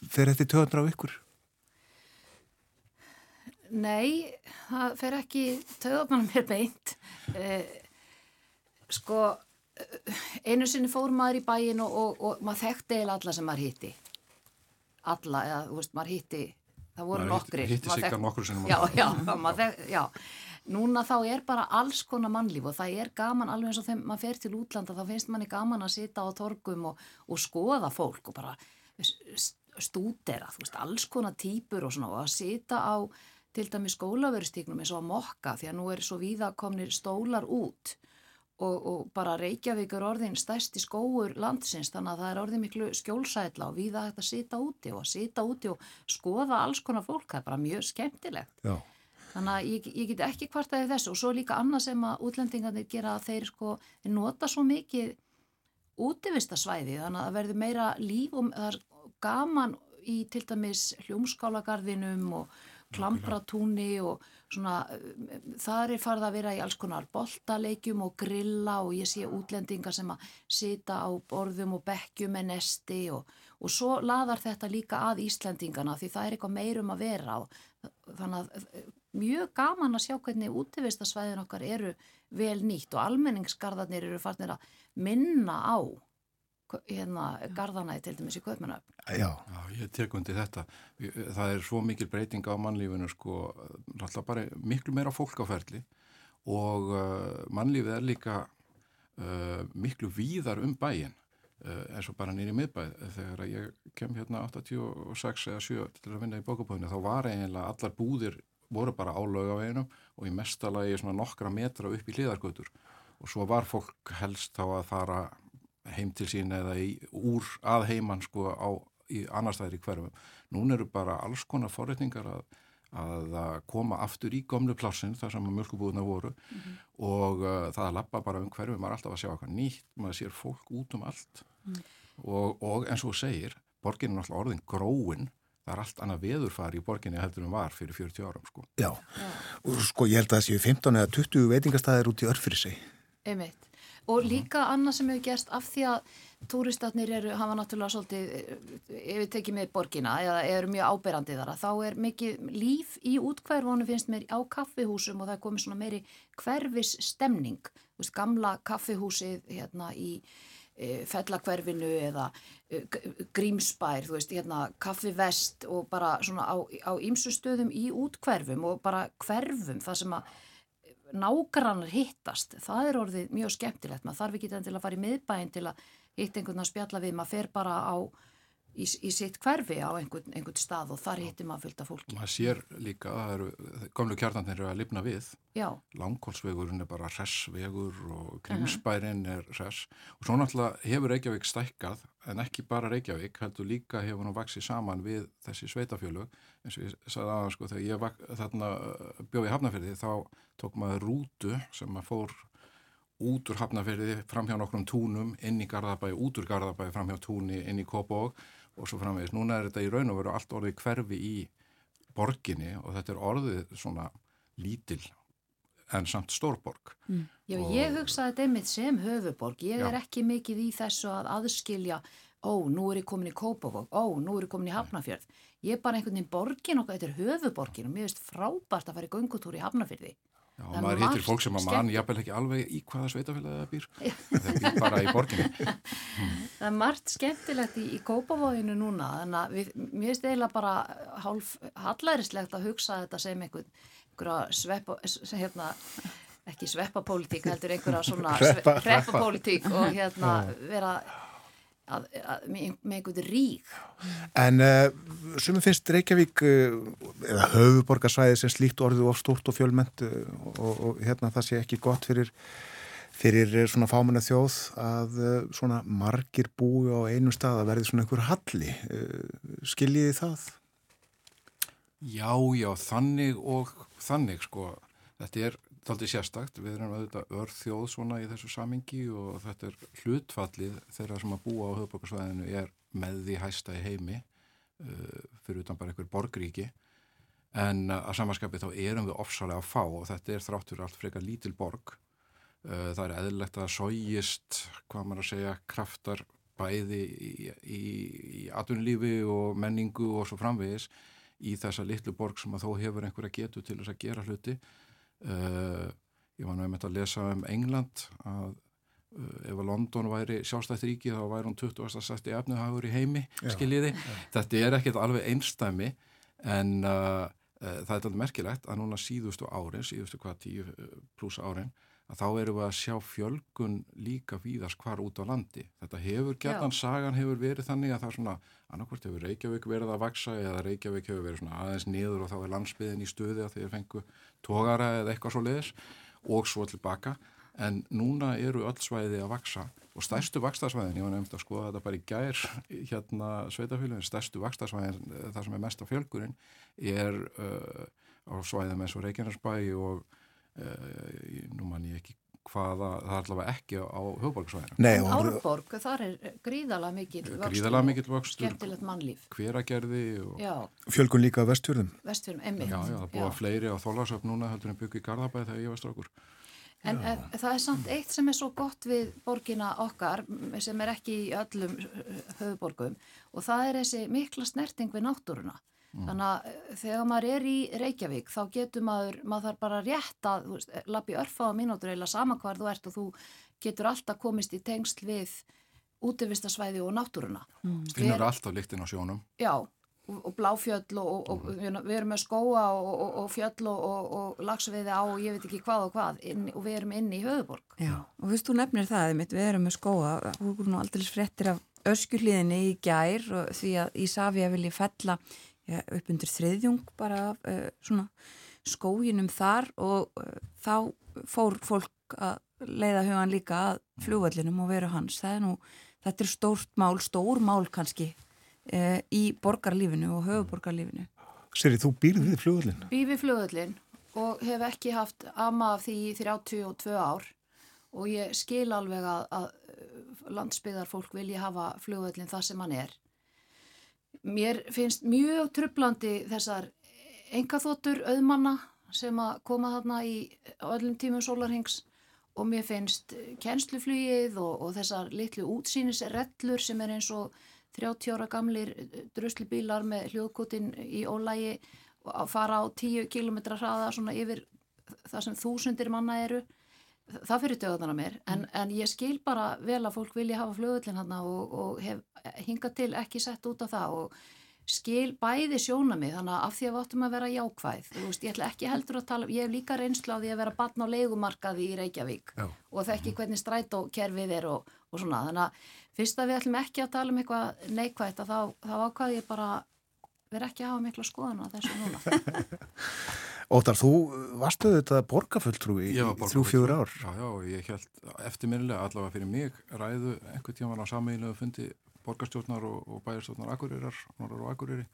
Fer þetta í töðundra á ykkur? Nei, það fer ekki töðamann mér beint. Eh, sko, eh, einu sinni fór maður í bæin og, og, og maður þekkti eða alla sem maður hitti. Alla, eða þú veist, maður hitti, það voru Maður nokkri. hitti sig að nokkru sinnum á Já, dag. já, maður þekk, já. Núna þá er bara alls konar mannlíf og það er gaman alveg eins og þegar maður fer til útlanda þá finnst manni gaman að sita á torgum og, og skoða fólk og bara stúdera, þú veist, alls konar típur og svona og að sita á til dæmi skólaverustíknum eins og að mokka því að nú er svo víða komnir stólar út og, og bara Reykjavík er orðin stærsti skóur landsins þannig að það er orðin miklu skjólsætla og víða hægt að sita úti og að sita úti og skoða alls konar fólk, það er bara mjög skemmtilegt. Já. Þannig að ég, ég get ekki kvartaði þessu og svo líka annað sem að útlendingarnir gera að þeir sko, nota svo mikið útivistasvæði þannig að það verður meira líf og það er gaman í til dæmis hljómskálagarðinum og klampratúni og svona eh, þar er farið að vera í alls konar boltaleikjum og grilla og ég sé útlendingar sem að sita á borðum og bekkjum með nesti og, og svo laðar þetta líka að Íslendingana því það er eitthvað meirum að vera og þannig að eh, mjög gaman að sjá hvernig útivistasvæðin okkar eru vel nýtt og almenningsgarðarnir eru farnir að minna á hérna garðana í til dæmis í Kaupmannöfn. Já. Já, ég tek undir þetta. Það er svo mikil breyting á mannlífinu sko, náttúrulega bara miklu meira fólk á ferli og uh, mannlífið er líka uh, miklu víðar um bæin uh, eins og bara nýri miðbæð. Þegar ég kem hérna 86 eða 7 til að vinna í bókabóðinu þá var eiginlega allar búðir voru bara á laugaveginum og í mestalagi svona nokkra metra upp í hliðargötur og svo var fólk helst þá að fara heim til sín eða í, úr að heiman sko á í annar staðir í hverfum. Nún eru bara alls konar forreitningar að, að koma aftur í gamlu plássin þar sem mjölkubúðuna voru mm -hmm. og uh, það að lappa bara um hverfum, maður er alltaf að sjá eitthvað nýtt, maður sér fólk út um allt mm. og, og eins og segir, borgin er náttúrulega orðin gróin það er allt annað veðurfari í borginni heldur en var fyrir 40 árum sko. Já, og sko ég held að það séu 15 eða 20 veitingastæðir út í örf fyrir sig. Einmitt. Og líka annað sem hefur gerst af því að túristatnir eru, hafa náttúrulega svolítið, ef við tekjum með borgina eða eru mjög áberandi þar að þá er mikið líf í útkverfónu finnst mér á kaffihúsum og það er komið svona meiri hverfis stemning, veist, gamla kaffihúsið hérna í e, fellakverfinu eða e, grímsbær, þú veist, hérna kaffivest og bara svona á ýmsu stöðum í útkverfum og bara hverfum það sem að nágrannar hittast, það er orðið mjög skemmtilegt, maður þarf ekki til að fara í miðbæin til að hitt einhvern að spjalla við, maður fer bara á í, í sitt hverfi á einhvern, einhvern stað og þar hittir maður fullt af fólki. Maður sér líka að komlu kjarnarnir eru að lifna við, Já. langkólsvegurinn er bara hressvegur og grímsbærin er hress. Og svo náttúrulega hefur Reykjavík stækkað en ekki bara Reykjavík, heldur líka hefur hún vaksið saman við þessi sveitafjölug eins og ég sagði aðeins sko þegar ég þarna bjóði hafnafyrði þá tók maður rútu sem maður fór út úr hafnafyrði fram hjá nokkrum túnum inn í Garðabæi, út úr Garðabæi fram hjá túni inn í Kópavók og svo framvegis. Núna er þetta í raun og veru allt orðið hverfi í borginni og þetta er orðið svona lítil en samt stórborg. Mm. Já, og... ég hugsaði þetta einmitt sem höfuborg. Ég Já. er ekki mikið í þessu að aðskilja ó, nú er ég komin í Kópavók, ó, nú er ég komin í Hafnafjörð. Ég er bara einhvern veginn borgin og þetta er höfuborgin og mér finnst frábært að fara í göngutúr í Hafnafjörði. Já, og maður hittir fólk sem að mann jafnvel ekki alveg í hvaða sveitafélagi það býr það býr bara í borginu hmm. Það er margt skemmtilegt í, í kópavóðinu núna þannig að við, mér finnst eiginlega bara hálf hallærislegt að hugsa þetta sem einhver, einhverja sveppa hérna, ekki sveppapólitík heldur einhverja svona sveppapólitík og hérna vera að, að, með einhvern rík En uh, sumum finnst Reykjavík uh, eða höfuborgarsvæði sem slíkt orðið of stort og fjölmend uh, og, og hérna það sé ekki gott fyrir fyrir svona fámanna þjóð að svona margir búi á einu stað að verði svona einhver halli. Skiljiði það? Já, já, þannig og þannig sko, þetta er Þaldi sérstakt, við erum auðvitað örþjóð svona í þessu samingi og þetta er hlutfallið þeirra sem að búa á höfðbókarsvæðinu er með því hæsta í heimi uh, fyrir utan bara einhver borgríki. En að samanskapi þá erum við ofsalega að fá og þetta er þráttur allt frekar lítil borg. Uh, það er eðlilegt að sógist, hvað maður að segja, kraftar bæði í, í, í atvinnlífi og menningu og svo framvegis í þessa litlu borg sem að þó hefur einhverja getu til þess að gera hluti Uh, ég var nú einmitt að lesa um England að uh, ef að London væri sjálfstætt ríki þá væri hún 20. sætti efnuhagur í heimi, já, skiljiði. Já. Þetta er ekkert alveg einstæmi en uh, það er alveg merkilegt að núna síðustu árin, síðustu hvað 10 pluss árin, að þá eru við að sjá fjölgun líka víðast hvar út á landi. Þetta hefur, gerðan sagan hefur verið þannig að það er svona, annarkvært hefur Reykjavík verið að vaksa eða Reykjavík hefur verið svona aðeins niður og þá er landsbyðin í stöði að þeir fengu tógara eða eitthvað svo leiðis og svo tilbaka en núna eru öll svæði að vaksa og stærstu vakstarsvæðin, ég var nefnd að skoða þetta bara í gær hérna sveitafélagin, stærstu vakstarsvæðin eh, það sem er mest á fjölgurinn er uh, á svæðum eins og Reykjanesbæ og nú man ég ekki hvaða, það er allavega ekki á höfuborgsvæðinu. Árborg, þar er gríðala mikil vöxt skemmtilegt mannlíf. Hveragerði og... Fjölgun líka á vestfjörðum. Vestfjörðum, emmi. Já, já, það búa fleiri á þólarsöfn núna heldur en byggja í Garðabæð þegar ég var strákur. En e, það er samt eitt sem er svo gott við borgina okkar sem er ekki í öllum höfuborgum og það er þessi mikla snerting við náttúruna. Mm. Þannig að eh, þegar maður er í Reykjavík þá getur maður, maður þarf bara rétt að lappi örfa á mínútur eða sama hvar þú ert og þú getur alltaf komist í tengsl við útivistasvæði og náttúruna. Mm. Finnur er, alltaf líktinn á sjónum. Já, og, og bláfjöll og, og mm. við erum með skóa og fjöll og lagsveiði á og ég veit ekki hvað og hvað inn, og við erum inni í höfuborg. Já, og þú veist, þú nefnir það, við erum með skóa, þú erum nú aldrei fréttir af öskuliðinni í gær og því að Ísafja vilji fella ja, upp undir þriðjung bara uh, svona skóginum þar og uh, þá fór fólk að leiða hugan líka að flugvallinum og veru hans. Það er nú, þetta er stórt mál, stór mál kannski e, í borgarlífinu og höfuborgarlífinu. Seri, þú býrð við flugvallin? Býr við flugvallin og hef ekki haft ama af því í 32 ár og ég skil alveg að, að landsbyðar fólk vilja hafa flugvallin það sem hann er. Mér finnst mjög trublandi þessar engaþóttur auðmanna sem að koma þarna í öllum tímum sólarhengs og mér finnst kennsluflugið og, og þessar litlu útsýnisrellur sem er eins og 30 ára gamlir druslubílar með hljóðkutin í ólægi að fara á 10 km hraða svona yfir það sem þúsundir manna eru það fyrir döðan að mér en, Mm. en ég skil bara vel að fólk vilja hafa flugöldin hann og, og hef hingað til ekki sett út af það og skil bæði sjóna mig þannig að af því að við áttum að vera jákvæð veist, ég ætla ekki heldur að tala ég hef líka reynslu á því að vera barn á leigumarkaði í Reykjavík Já. og þekki hvernig strætókerfið er og, og svona þannig að fyrst að við ætlum ekki að tala um eitthvað neikvægt þá, þá ákvaði ég bara vera ekki að hafa mikla skoðan á þessu núna Óttar, þú varstu þetta borgarfulltrúi í þrjú fjögur ár. Já, já, ég held eftirminnilega allavega fyrir mig ræðu einhvern tíma á sammeilegu fundi borgarstjórnar og, og bæjarstjórnar Akureyrar, Norður og Akureyri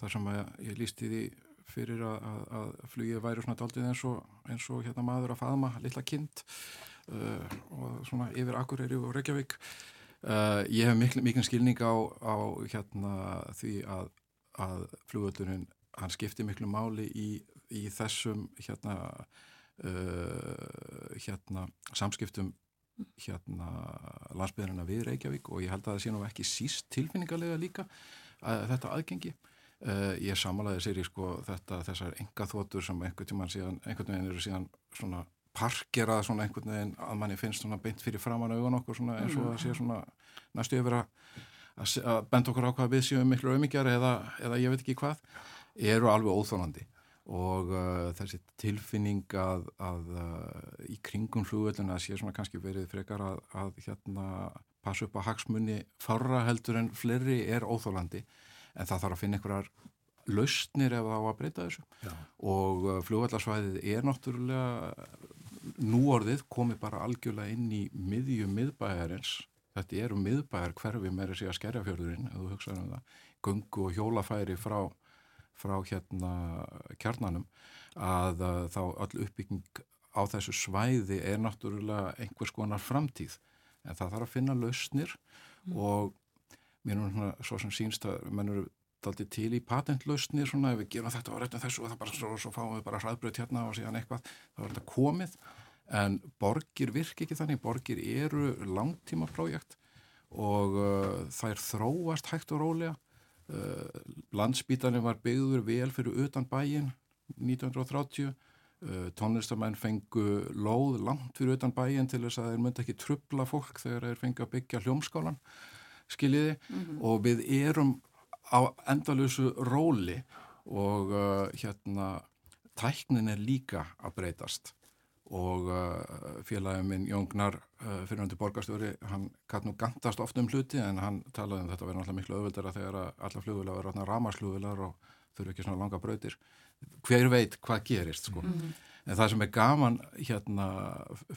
þar sem ég lísti því fyrir að, að, að flugið væri svona daldið eins og, eins og hérna maður að faðma litla kind uh, og svona yfir Akureyri og Reykjavík uh, ég hef mikil, mikil skilning á, á hérna því að, að flugöldurinn hann skipti miklu máli í, í þessum hérna uh, hérna samskiptum hérna landsbyðarina við Reykjavík og ég held að það sé nú ekki síst tilfinningarlega líka að þetta aðgengi. Uh, ég samanlæði sér í sko þetta þessar enga þóttur sem einhvern tímann síðan einhvern veginn eru síðan svona parkerað svona einhvern veginn að manni finnst svona beint fyrir framan augun okkur svona eins og það sé svona næstu yfir að að að benda okkur á hvað við séum miklu auðmyggjar eða, eða ég veit ekki hvað eru alveg óþólandi og uh, þessi tilfinning að, að uh, í kringum flugvölduna sé svona kannski verið frekar að, að hérna passa upp á hagsmunni fárra heldur en fleiri er óþólandi en það þarf að finna einhverjar lausnir ef það á að breyta þessu. Já. og uh, flugvallarsvæðið er náttúrulega núorðið komið bara algjörlega inn í miðju miðbæjarins. Þetta eru miðbæjar hverfi meira sig að skerjafjörðurinn ef þú hugsaður um það, gungu og hjólafæri frá, frá hérna kjarnanum að þá öll uppbygging á þessu svæði er náttúrulega einhvers konar framtíð. En það þarf að finna lausnir og mér er svona svo sem sínst að menn eru daldið til í patentlausnir svona ef við gerum þetta og réttum þessu og það bara svo, svo fáum við bara hraðbröð hérna og síðan eitthvað þá er þetta komið. En borgir virk ekki þannig, borgir eru langtíma prójekt og uh, þær þróast hægt og rólega uh, landsbítanum var byggður vel fyrir utan bæin 1930 uh, tónlistamenn fengu lóð langt fyrir utan bæin til þess að þeir myndi ekki trubla fólk þegar þeir fengi að byggja hljómskálan skiljiði? Og við erum á endalösu róli og uh, hérna tæknin er líka að breytast og uh, félagin minn Jóngnar uh, fyrirhundi borgarstjóri hann kann nú gantast oft um hluti en hann talaði um þetta verður náttúrulega miklu öðvöldara þegar alla flugvila verður ráðna ramarsflugvilar og þurfu ekki svona langa brautir. Hver veit hvað gerist sko. En það sem er gaman hérna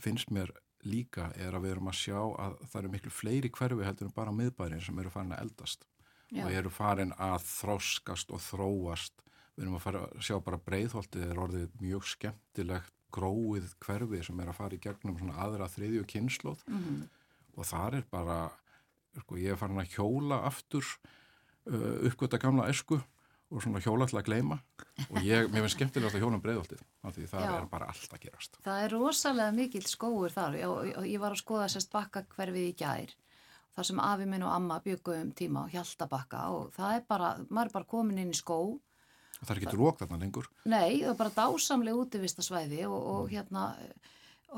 finnst mér líka er að við erum að sjá að það eru miklu fleiri hverfi heldur en bara miðbærin sem eru farin að eldast. Já. og eru farin að þróskast og þróast. Við erum að fara að sjá bara breiðholtið er orðið mjög skemmtilegt gróið hverfi sem er að fara í gegnum svona aðra þriðju kynnslóð Mhm. og þar er bara sko, ég er farin að hjóla aftur uh, uppgöta gamla esku og svona hjóla til að gleyma og ég, mér finnst skemmtilegt að hjóla um breiðholtið af því það Já. er bara allt að gerast Það er rosalega mikill skóur þar og og ég var að skoða sérst bakka hverfið í gær þar sem afi minn og amma byggu um tíma á Hjaltabakka og það er bara, maður er bara komin inn í skó það er ekki rók þarna lengur. Nei, það er bara dásamlega útivistasvæði og, og hérna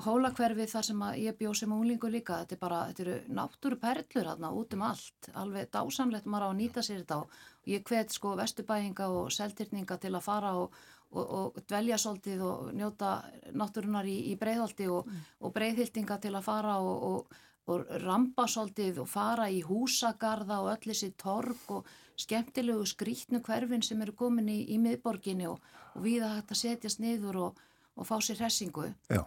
hólakverfið þar sem ég bjó sem unglingu líka, þetta er bara, þetta eru náttúru perlur hérna út um allt, alveg dásamlegt maður á að nýta sér þetta og ég hvet sko vestubæinga og seltirninga til að fara og, og, og dvelja svolítið og njóta náttúrunar í, í breiðholti og, og breiðhildinga til að fara og, og, rampa svolítið og fara í húsagarða og öll þessi torg og skemmtilegu skrítnu hverfin sem eru komin í, í miðborginni og, og við að að setjast niður og, og fá sér hressingu. Já.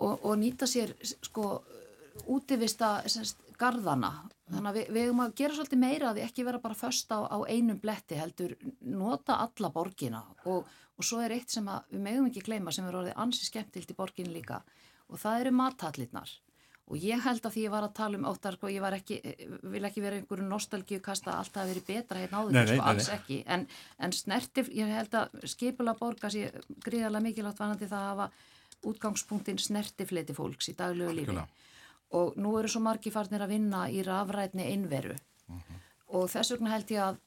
og, og nýta sér sko útivista semst, garðana. Þannig að við, við erum að gera svolítið meira að því ekki vera bara först á, á einum bletti heldur nota alla borgina. Og, og svo er eitt sem við megum ekki gleyma sem er orðið ansi skemmtilt í borgin líka. Og það eru mathallirnar og ég held að því ég var að tala um óttar sko, ég ekki, vil ekki vera einhverju nostalgíu kasta að allt hafi verið betra hérna áður sko, alls nei. ekki, en, en snertif ég held að skipula borga sér gríðarlega mikilvægt vanandi það að hafa útgangspunktin snertifleiti fólks í daglegu lífi. Og nú eru svo margi farnir að vinna í rafrætni innveru og þess vegna held ég að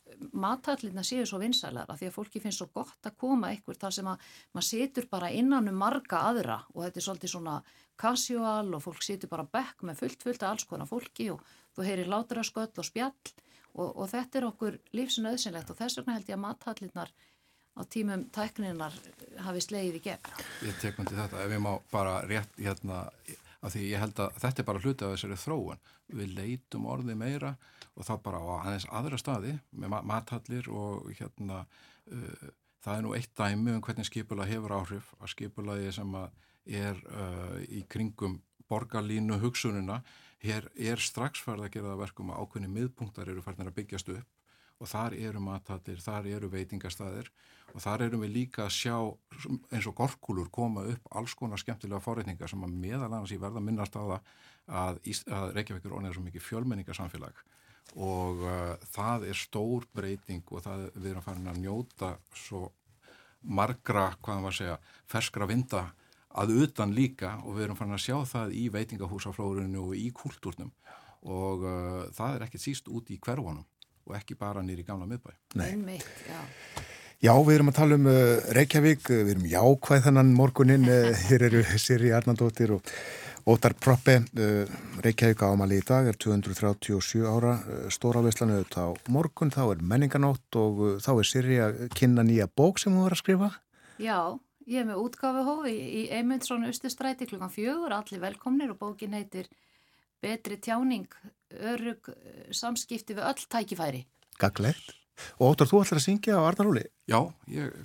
mathallina séu svo vinsælar að því að fólki finnst svo gott að koma ykkur þar sem að maður situr bara innan um marga aðra og þetta er svolítið svona casual og fólk situr bara bekk með fullt fullt af alls konar fólki og þú heyrir látra sköll og spjall og, og þetta er okkur lífsnöðsynlegt og þess vegna held ég að mathallinar á tímum tækninar hafi slegið í gegn. Ég tek myndi þetta, ef ég má bara rétt hérna, af því ég held að þetta er bara hluti af þessari þróun. Við leitum orði meira og það bara á aðeins aðra staði með ma mathallir og hérna uh, það er nú eitt dæmi um hvernig skipula hefur áhrif að skipulaði sem að er uh, í kringum borgarlínu hugsununa hér er strax farið að gera það verkum að ákveðni miðpunktar eru farin að byggjast upp og þar eru mathallir, þar eru veitingastæðir og þar erum við líka að sjá eins og gorkulur koma upp alls konar skemmtilega forreitningar sem að meðal annars í verða minnast á það að, að Reykjavík er orðið svo mikið fjölmenningarsamfélag og uh, það er stór breyting og það við erum farin að njóta svo margra, hvað maður að segja, ferskra vinda að utan líka og við erum farin að sjá það í veitingahúsaflórinu og í kúltúrnum og uh, það er ekkert síst út í hverfunum og ekki bara nýri gamla miðbæ. Nei. Einmitt, já. Já, við erum að tala um uh, Reykjavík, við erum jákvæð þannan morgunin, uh, hér eru Siri Arnaldóttir og Ótar Proppe, uh, Reykjavík ámali í dag er 237 ára, uh, stóra veslanu auðvitað á morgun, þá er menninganótt og uh, þá er Siri að kynna nýja bók sem hún var að skrifa. Já, ég er með útgáfuhófi í, í Eymundsson Östustræti klukkan fjögur, allir velkomnir og bókin heitir Betri tjáning, örug eh, samskipti við öll tækifæri. Gaglegt. Og Ótar, þú ætlar að syngja á Arnarhóli? Já, ég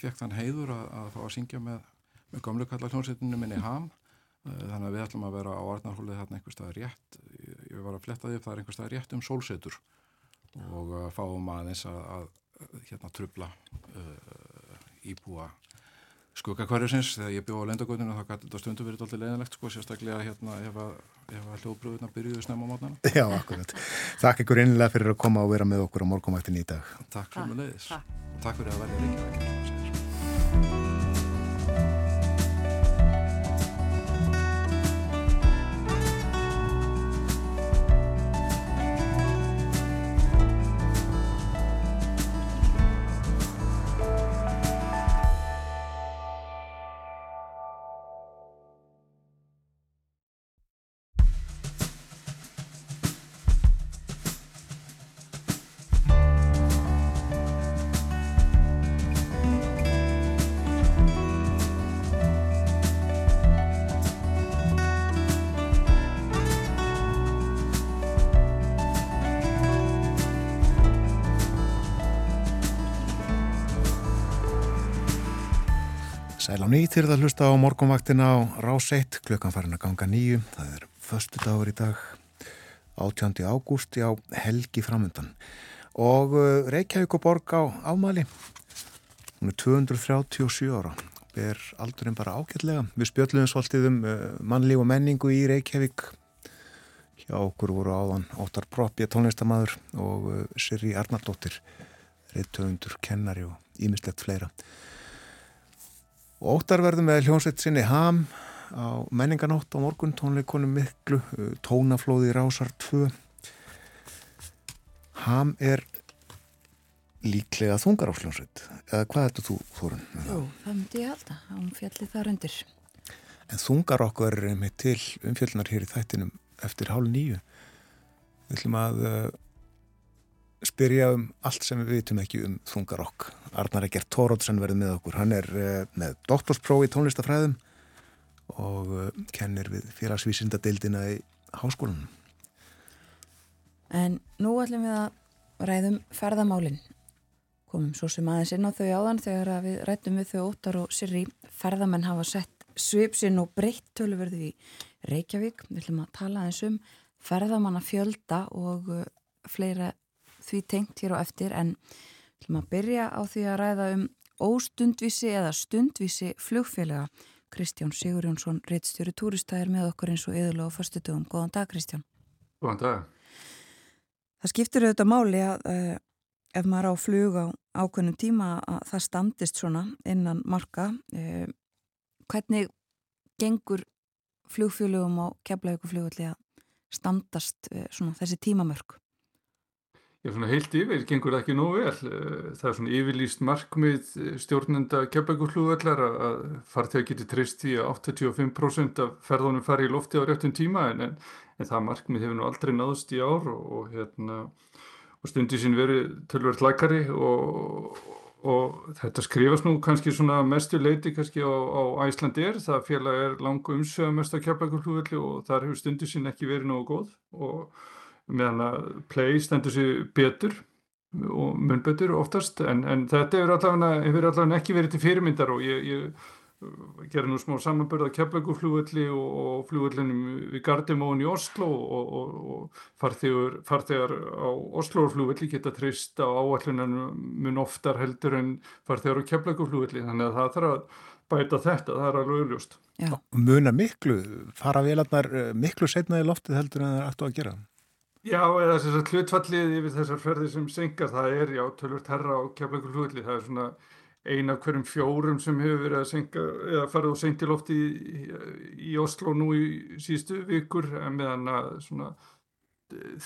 fekk þann heiður að, að fá að syngja með, með gamlu kalla hljónsettinu minni ham Eh, þannig að við ætlum að vera á Arnarhólið þarna einhver staðar rétt ég, var að fletta því upp, það er einhver staðar rétt um sólsetur og fáum aðeins að, að hérna trubla uh, íbúa skuggakvarjusins þegar ég bjóð á lendagötinu þá gæti þetta stundu verið alltaf leiðilegt sko, sérstaklega hérna ef að, ef að hljóðbröðuna byrjuðu snemma á mótnana Já, akkurat. Takk ykkur innlega fyrir að koma og vera með okkur á morgunvaktin í dag. Takk takk. fyrir að velja Reykjavík það hlusta á morgunvaktina á Rás 1, klukkan farin að ganga nýju. Það er förstu dagur í dag, 18. ágúst, já, helgi framundan. Og uh, Reykjavík og Borg á afmæli, hún er 237 ára, ber aldurinn bara ágætlega. Við spjöldluðum svolítið um uh, mannlíf og menningu í Reykjavík. Hjá okkur voru áðan Óttar Proppja tónlistamæður og uh, Sirri Arnaldóttir, reyðtöfundur, kennari og ímislegt fleira. Og Óttar verður með hljónsveit sinni Ham á menninganótt á morgun, tónleikonum miklu, uh, tónaflóði Rásar 2. Ham er líklega þungar á hljónsveit, eða hvað ertu þú, Þórun? Jú, það myndi ég halda, hún fjalli þar undir. En þungar okkur er með til umfjöldnar hér í þættinum eftir hálf nýju. Við ætlum að uh, spyrja um allt sem við vitum ekki um þungar okk. Arnar Egert Tórótsen verður með okkur. Hann er uh, með doktorspróf í tónlistafræðum og uh, kennir við félagsvísindadeildina í háskólanum. En nú ætlum við að ræðum ferðamálin. Komum svo sem aðeins inn á þau áðan þegar við rættum við þau óttar og sirri ferðamenn hafa sett svipsinn og breytt töluverðu í Reykjavík. Við ætlum að tala eins um ferðamanna fjölda og uh, fleira því tengt hér á eftir en ætlum að byrja á því að ræða um óstundvísi eða stundvísi flugfélaga. Kristján Sigur Jónsson, reittstjóri túristæðir með okkur eins og yðurlega á förstu dögum. Góðan dag Kristján. Góðan dag. Það skiptir auðvitað máli að uh, ef maður á flug á ákveðnum tíma að það standist svona innan marka. Uh, hvernig gengur flugfélögum á keflauguflugulli að standast uh, svona þessi tímamörk? Já, svona heilt yfir gengur ekki nógu vel. Það er svona yfirlýst markmið stjórnenda keflauguflugullar að farþegar geti treyst í að 85% af ferðunum fari í lofti á réttum tíma en, en, en það markmið hefur nú aldrei náðust í ár og, og, hérna, og stundi sín verið tölvert lakari og, og þetta skrifast nú kannski svona mestu leiti kannski á, á Æslandir. Það félag er langu umsöða mest af keflauguflugulli og þar hefur stundi sín ekki verið nógu góð og meðan að play stendur sér betur og munbetur oftast en, en þetta hefur allavega, hefur allavega ekki verið til fyrirmyndar og ég, ég gerir nú smá samanbörð að keflaguflugulli og, og flugullinum við Gardimón í Oslo og, og, og farþegar, farþegar á Oslo-flugulli geta trist á áallunum mun oftar heldur en farþegar á keflaguflugulli þannig að það þarf að bæta þetta, það er alveg auðljóst. Muna miklu, fara vélarnar eh, miklu setna í loftið heldur en það er aftur að gera það? Já, eða þess að hlutfallið yfir þessar ferðir sem senkar, það er já, tölvört herra á keflagur hlutli, það er svona eina af hverjum fjórum sem hefur verið að senka, eða farið og senkt í lofti í, í Oslo nú í sístu vikur, en meðan að svona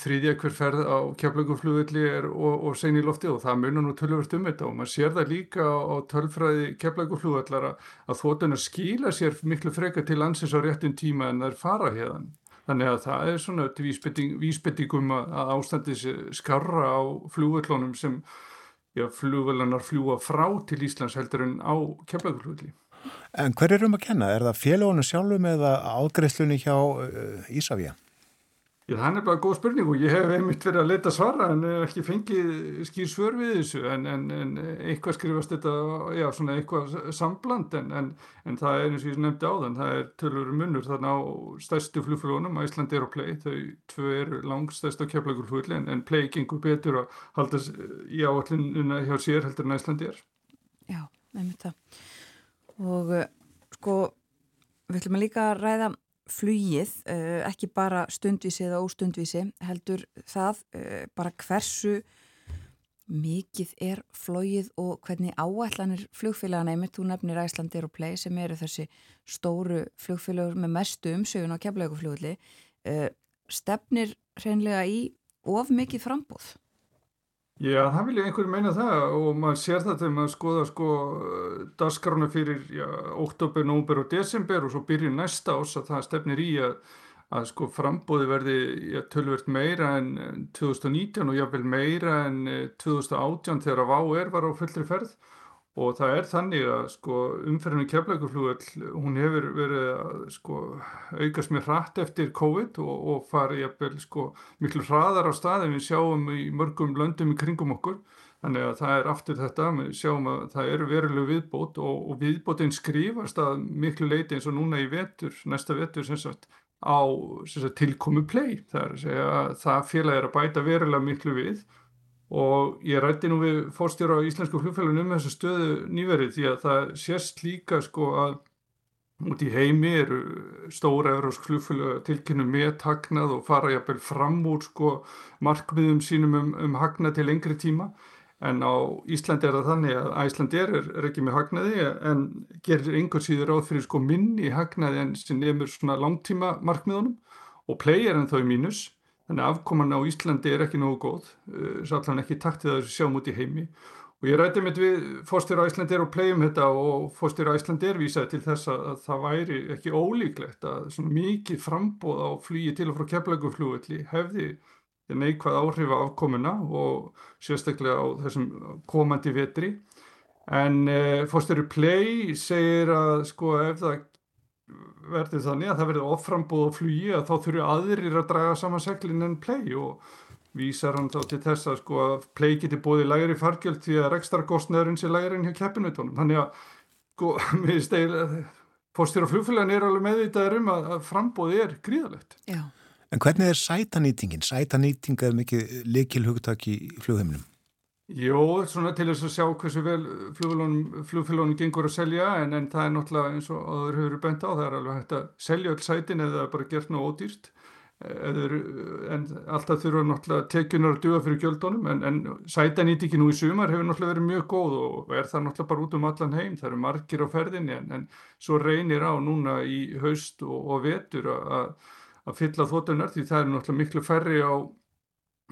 þriðja hver ferð á keflaguflugulli og, og sen í lofti og það munar nú tölvört um þetta og maður sér það líka á, tölfræði keflaguflugullar að, að þóttunar skýla sér miklu freka til landsins á réttin tíma en það er fara hérðan. Þannig að það er svona vísbytting, vísbyttingum að ástandis skarra á flúvöllunum sem flúvöllanar fljúa frá til Íslands heldur en á kemlaugurflúvölli. En hver er um að kenna? Er það félagunum sjálfum eða ágreifslunni hjá uh, Ísafja? Já, það er nefnilega góð spurning og ég hef einmitt verið að leta svara en ekki fengið skýr svör við þessu. En, en, en eitthvað skrifast þetta, já svona eitthvað sambland en, en það er eins og ég nefndi á þann, það er tölur munur þarna á stærstu flugflónum, Æsland er á play, þau tvö eru langstæst á keflagurflugli en play gengur betur að halda í áallununa hjá sér heldur en Æsland er. Já, einmitt það. Og sko við ætlum að líka að ræða flugið, eh, ekki bara stundvísi eða óstundvísi, heldur það eh, bara hversu mikið er flóið og hvernig áætlanir flugfélagana, einmitt þú nefnir Æslandir og Play sem eru þessi stóru flugfélagur með mestu umsögun á kemlauguflugulli, eh, stefnir hreinlega í of mikið frambóð? Já, það vil ég einhverju meina það og maður sér það þegar maður skoða sko dasgrána fyrir já, oktober, nóber og desember og svo byrjir næsta ás að það stefnir í að, að sko frambóði verði já, tölvert meira en 2019 og jáfnvel meira en 2018 þegar að VAU-R var á fullri ferð og það er þannig að sko umferðinu keflækuflugall hún hefur verið að sko aukast með hratt eftir COVID og, og farið jafnvel sko miklu hraðar á staðin við sjáum í mörgum löndum í kringum okkur. Þannig að það er aftur þetta við sjáum að það eru verilegu viðbót og, og viðbótinn skrifast að miklu leiti eins og núna í vetur, næsta vetur sem sagt á sem sagt, tilkomu play. Það það félag er að bæta verilega miklu við og ég rætti nú við fórstjóra á Íslensku flugfélaginu um þessu stöðu nýverið því að það sést líka sko að út í heimi eru stóra eurósk flugfélag tilkynnu með hagnað og fara jafnvel fram úr sko markmiðum sínum um, um hagnað til lengri tíma. En á Íslandi er það þannig að Æslandi er, er ekki með hagnaði en gerir einhver síður áð fyrir sko minni hagnaði en sem nefnur svona langtíma markmiðunum og play er en þau mínus Þannig að afkoman á Íslandi er ekki nógu góð, uh, svolítið ekki taktið að þessu sjáum út í heimi. Og ég rætti mitt við fórstur Æslandir og plegum þetta og fórstur Æslandir vísaði til þess að það væri ekki ólíklegt að svona mikið frambóð á flýi til og frá keflaguflugulli hefði neikvæð áhrif á afkomuna og sérstaklega á þessum komandi vetri. En uh, fórstur Play segir að sko ef það verður þannig að það verður offrambóð og flugi að þá þurfu aðrir að draga saman seglinn en play og vísar hann þá til þess að sko að play geti bóðið lægri fargjöld því að rekstarkostnæðurinn sé lægri enn hjá keppinveitunum þannig að sko, fórstjóra flugfélagin er alveg meðvitaður um að, að frambóði er gríðalegt. Já. En hvernig er sætanýtingin? Sætanýting er mikið likil hugtak í flugheiminum. Jó, svona til þess að sjá hversu vel flugfélagin gengur að selja en, en það er náttúrulega eins og aður hefur bent á, það er alveg hægt að selja all sætin eða bara gert ná ódýrst Eður, en alltaf þurfa náttúrulega tekjunar að duga fyrir gjöldunum en, en sætanýtingin nú í sumar hefur náttúrulega verið mjög góð og er það náttúrulega bara út um allan heim, það eru margir á ferðinni en, en svo reynir á núna í haust og, og vetur að fylla þóttunar því það er náttúrulega miklu færri á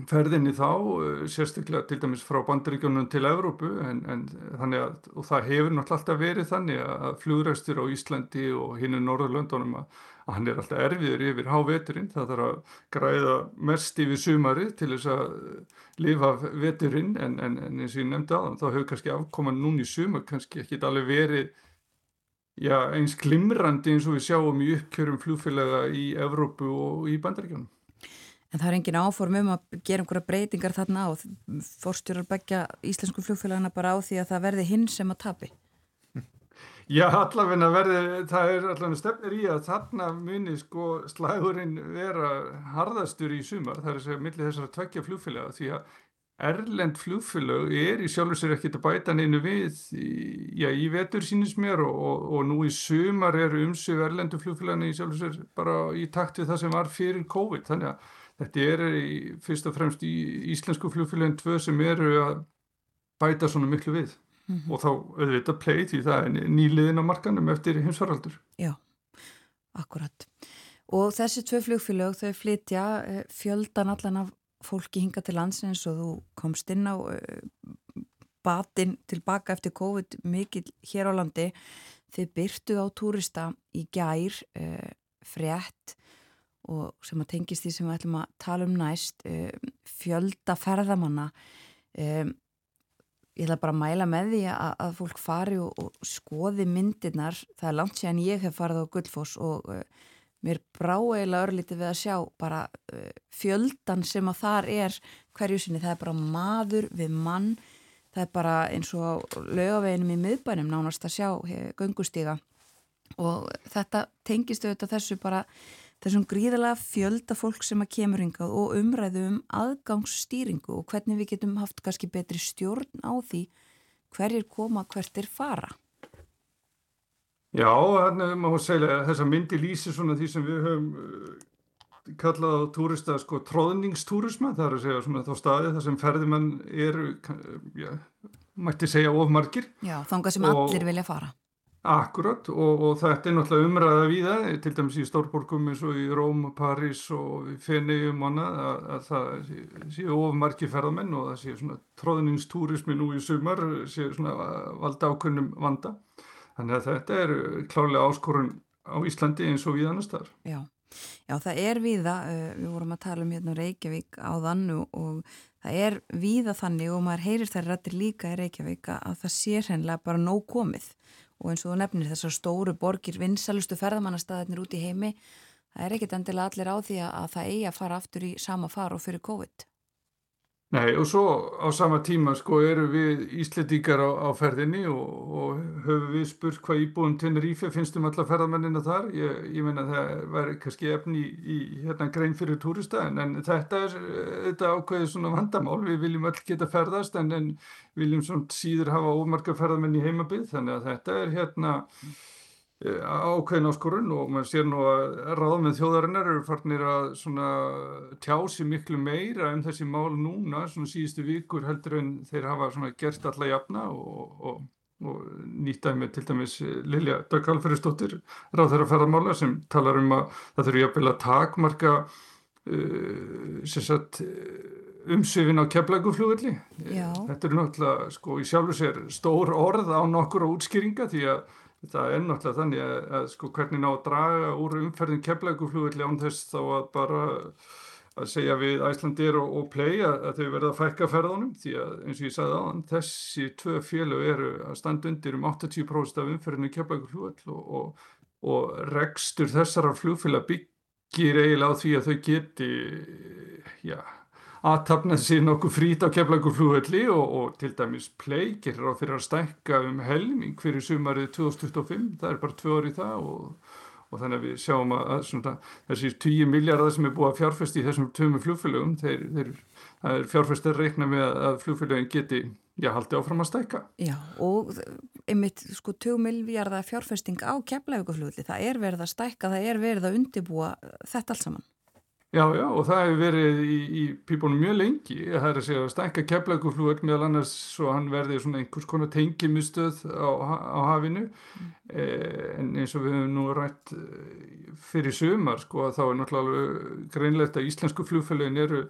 ferðinni þá, eh, sérstaklega til dæmis frá bandaríkjónum til Evrópu en, en þannig að, og það hefur náttúrulega alltaf verið þannig að flugræstur á Íslandi og hinn í Norðurlöndunum að, að hann er alltaf erfiður yfir háveturinn, það þarf að græða mest yfir sumari til þess að lifa veturinn en, en, en eins og ég nefndi aðan, þá hefur kannski afkoman núni sumar kannski ekki alveg verið já, eins glimrandi eins og við sjáum í uppkjörum flugfélaga í Evrópu og í bandaríkjónum. En það er engin áform um að gera einhverja breytingar þarna og fórstjórar begja íslensku flugfélagana bara á því að það verði hinn sem að tapi? Já, allavegna verði, það er allavegna stefnir í að þarna muni sko slægurinn vera harðastur í sumar, það er að segja millir þessara tveggja flugfélaga því að erlend flugfélög er í sjálfur sér ekkert að bæta neinu við já, í vetur sínist mér og, og, og nú í sumar eru umsög erlendu flugfélagni í sjálfur sér bara í takt við það sem var fyrir COVID þannig að þetta er í, fyrst og fremst í íslensku flugfélagin tvö sem eru að bæta svona miklu við. Mm -hmm. og þá auðvitað play því það er nýliðin á markanum eftir heimsvaraldur Já, akkurat. Og þessi tvö flugfélag þau flytja eh, fjöldan allan af fólki hinga til landsins og þú komst inn á uh, batinn tilbaka eftir COVID mikið hér á landi. Þið byrtu á túrista í gær uh, frétt og sem að tengist því sem við ætlum að tala um næst uh, fjölda ferðamanna. Um, ég ætla bara að mæla með því að, að fólk fari og, og skoði myndirnar. Það er langt séðan ég hef farið á Guldfoss og mér brá eiginlega örlítið við að sjá bara uh, fjöldan sem að þar er hverju sinni, það er bara maður við mann, það er bara eins og lögaveginum í miðbænum nánast að sjá gungustíga og þetta tengist auðvitað þessu bara þessum gríðalega fjölda fólk sem að kemur hingað og umræðu um aðgangsstýringu og hvernig við getum haft kannski betri stjórn á því hverjir koma, hvert er fara Já, segja að þessa myndi lýsi svona því sem við höfum uh, kallað á túrista sko tróðningstúrisma, það er að segja svona þá staði þar sem ferðimenn eru, já, mætti segja ofmarkir. Já, þanga sem og, allir vilja fara. Akkurat og, og þetta er náttúrulega umræða við það, til dæmis í Stórborgum eins og í Róm, París og Fenegjum og annað að, að það séu ofmarkir ferðamenn og það séu svona tróðningstúrismi nú í sumar, séu svona valda ákunnum vanda. Þannig að þetta er klárlega áskorun á Íslandi eins og við annars þar. Já. Já, það er viða, uh, við vorum að tala um hérna Reykjavík á þannu og það er viða þannig og maður heyrir þær rættir líka í Reykjavík að það sé hennilega bara nóg komið og eins og þú nefnir þessar stóru borgir vinsalustu ferðamannastæðinir út í heimi, það er ekkit endilega allir á því að það eigi að fara aftur í sama far og fyrir COVID. Nei og svo á sama tíma sko eru við Íslandíkar á, á ferðinni og, og höfum við spurt hvað íbúin Tenerife finnst um alla ferðamennina þar. Ég, ég meina það væri kannski efni í, í hérna grein fyrir túrista en, þetta er þetta ákveðið svona vandamál. Við viljum öll geta ferðast en, en viljum svona síður hafa ómarga ferðamenn í heimabið þannig að þetta er hérna ákveðin áskorun og maður sér nú að ráðmið þjóðarinnar eru farnir að tjási miklu meira um þessi mál núna, svona síðustu vikur heldur en þeir hafa gert alla jafna og, og, og nýttaði með til dæmis Lilja Döggalferðistóttir, ráð þeirra ferðarmála sem talar um að það þurfi jafnvel að takmarka uh, sagt, umsöfin á keflaguflugulli. Þetta er náttúrulega sko í sjálfu sér stór orð á nokkur á útskýringa því að það er náttúrulega þannig að, að sko hvernig ná að draga úr umferðin keflækuflugulli án þess þá að bara að segja við Æslandir og, og Play að, að þau verða að fækka ferðunum því að eins og ég sagði á þessi tvö fjölu eru að standa undir um 80% af umferðinu keflækuflugull og, og, og rekstur þessara flugfélag byggir eiginlega á því að þau geti já aðtapna sér nokkuð frít á keflagurflúvelli og, og til dæmis gerir á fyrir að stækka um helming fyrir sumarið 2025, það er bara tvö orð í það og, og þannig að við sjáum að, að svona, þessi 10 miljardar sem er búið að fjárfæst í þessum þeir, þeir, það er fjárfæstar reikna með að flugfélögin geti já, haldið áfram að stækka. Já, og einmitt sko 2 miljardar fjárfæsting á keflagurflúvelli, það er verið að stækka, það er verið að undibúa þetta allt saman. Já, já, og það hefur verið í, í pípunum mjög lengi, það er að segja að stækka keflaguflugöld meðal annars svo hann verði svona einhvers konar tengimustöð á, á hafinu mm. eh, en eins og við hefum nú rætt fyrir sumar sko að þá er náttúrulega greinlegt að íslensku flugfélagin eru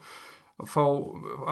að fá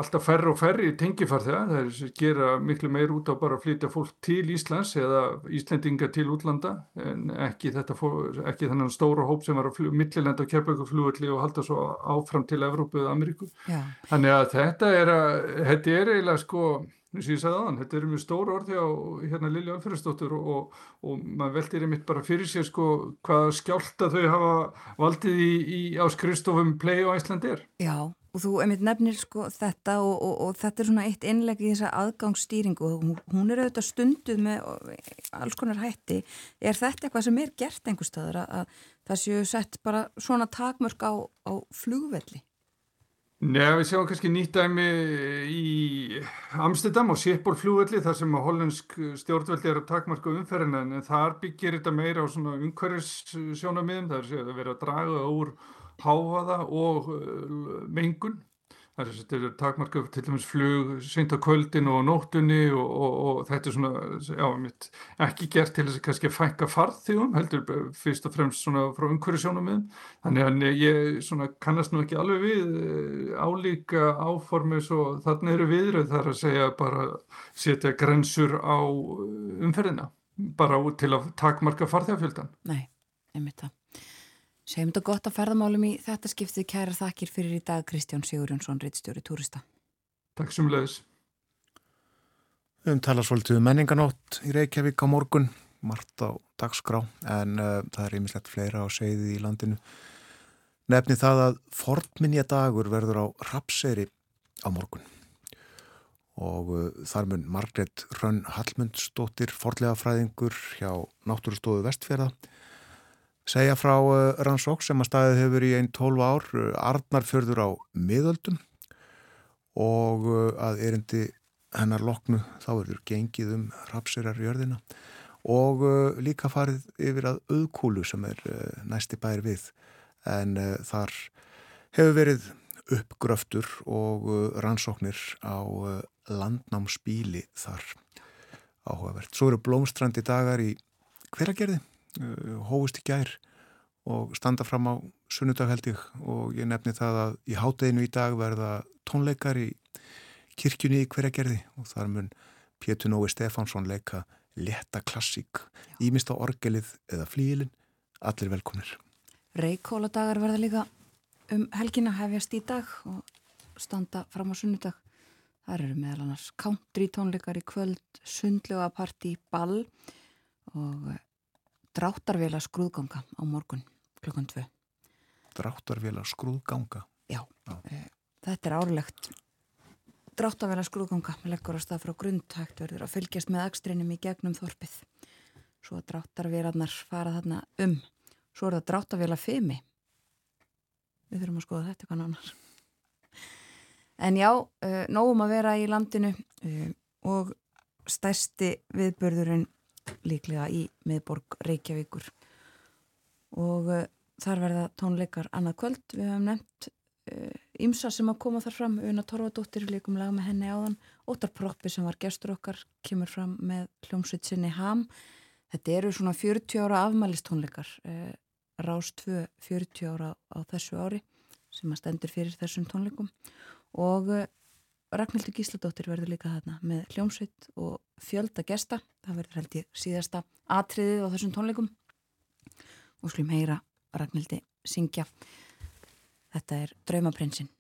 alltaf færri og færri tengifarþega, það er að gera miklu meir út á bara að flytja fólk til Íslands eða Íslendinga til útlanda en ekki, ekki þennan stóra hóp sem var að millilenda á kjærleikaflugulli og halda svo áfram til Evrópu eða Ameríku. Já. Þannig að þetta er, að, þetta er eiginlega sko, aðan, þetta er mjög stóra orði á hérna Lilja Alferðsdóttur og, og, og maður veldir einmitt bara fyrir sér sko hvaða skjálta þau hafa valdið í, í á skristofum play og Ísland er. Já. Og þú, einmitt, nefnir sko þetta og, og, og þetta er svona eitt innleg í þessa aðgangsstýringu og hún, hún er auðvitað stunduð með alls konar hætti. Er þetta eitthvað sem er gert einhver staður að, að það séu sett bara svona takmörk á, á flugvelli? Nei, við sjáum kannski nýtt dæmi í Amsterdam og Sipol flugvelli þar sem að hollensk stjórnveldi er að takmarka umferðina en þar byggir þetta meira á svona umhverfis sjónamiðum, það er að vera að draga úr háfaða og uh, mengun. Það er þetta takmarka til dæmis flug seint á kvöldin og nóttunni og, og, og þetta er svona, já, mitt, ekki gert til þess að kannski fænka farþjóðum, heldur fyrst og fremst svona frá umhverjusjónum miðum. Þannig að ég svona kannast nú ekki alveg við uh, álíka áformis og þarna eru viðröð þar að segja bara setja grensur á umferðina, bara til að takmarka farþjóðfjöldan. Nei, einmitt það. Segjum þetta gott að ferðamálum í þetta skiptið kæra þakkir fyrir í dag Kristján Sigurjónsson, reittstjóri Túrista. Takk sem leiðis. Við höfum talað svolítið um menninganótt í Reykjavík á morgun, margt á dagskrá, en uh, það er einmislegt fleira á segði í landinu. Nefni það að fornminja dagur verður á Rapseri á morgun og uh, þar mun Margret Rönn Hallmundsdóttir, forlega fræðingur hjá Náttúrustofu Vestfjörða segja frá uh, rannsók sem að staðið hefur í einn tólf ár uh, Arnarfjörður á miðöldum og uh, að erindi hennar loknu þá verður gengið um rapsirar jörðina og líka farið yfir að auðkúlu sem er næsti bæri við. En þar hefur verið uppgröftur og rannsóknir á landnámsbíli þar. Áhugavert. Svo eru blómstrandi dagar í hveragerði Uh, hófust í gær og standa fram á sunnudag held ég og ég nefni það að í hátteginu í dag verða tónleikar í kirkjunni í hverjagerði og þar mun Pétur Nói Stefánsson leika leta klassík, ímist á orgelið eða flíilin, allir velkomnir. Reykjóla dagar verða líka um helgina hefjast í dag og standa fram á sunnudag. Það eru meðal annars country tónleikar í kvöld, sundlega parti, ball og dráttarvela skrúðganga á morgun klukkan 2 Dráttarvela skrúðganga? Já, Já. E, þetta er árlegt. Dráttarvela skrúðganga leggur að stað frá grundhægt verður að fylgjast með ekstrinum í gegnum þorpið. Svo að dráttarvelarnar fara þarna um. Svo er það dráttarvela femi við þurfum að skoða þetta eitthvað nánar en já, e, nógum að vera í landinu e, og stærsti viðbörðurinn líklega í miðborg Reykjavíkur. Og uh, þar verða tónleikar annað kvöld, við hefum nefnt Ímsa uh, sem að koma þar fram. Una Torfadóttir líkum lag með henni áðan. Óttar Proppi sem var gestur okkar kemur fram með hljómsveit sinni Ham. Þetta eru svona 40 ára afmælistónleikar uh, Rás 2 40 ára á þessu ári sem að stendur fyrir þessum tónleikum. Og uh, Ragnhildur Gísladóttir verður líka þarna með hljómsveit og fjölda gesta. Það verður held ég síðasta atriðið á þessum tónleikum og skulum heyra Ragnhildi syngja. Þetta er Draumaprinsinn.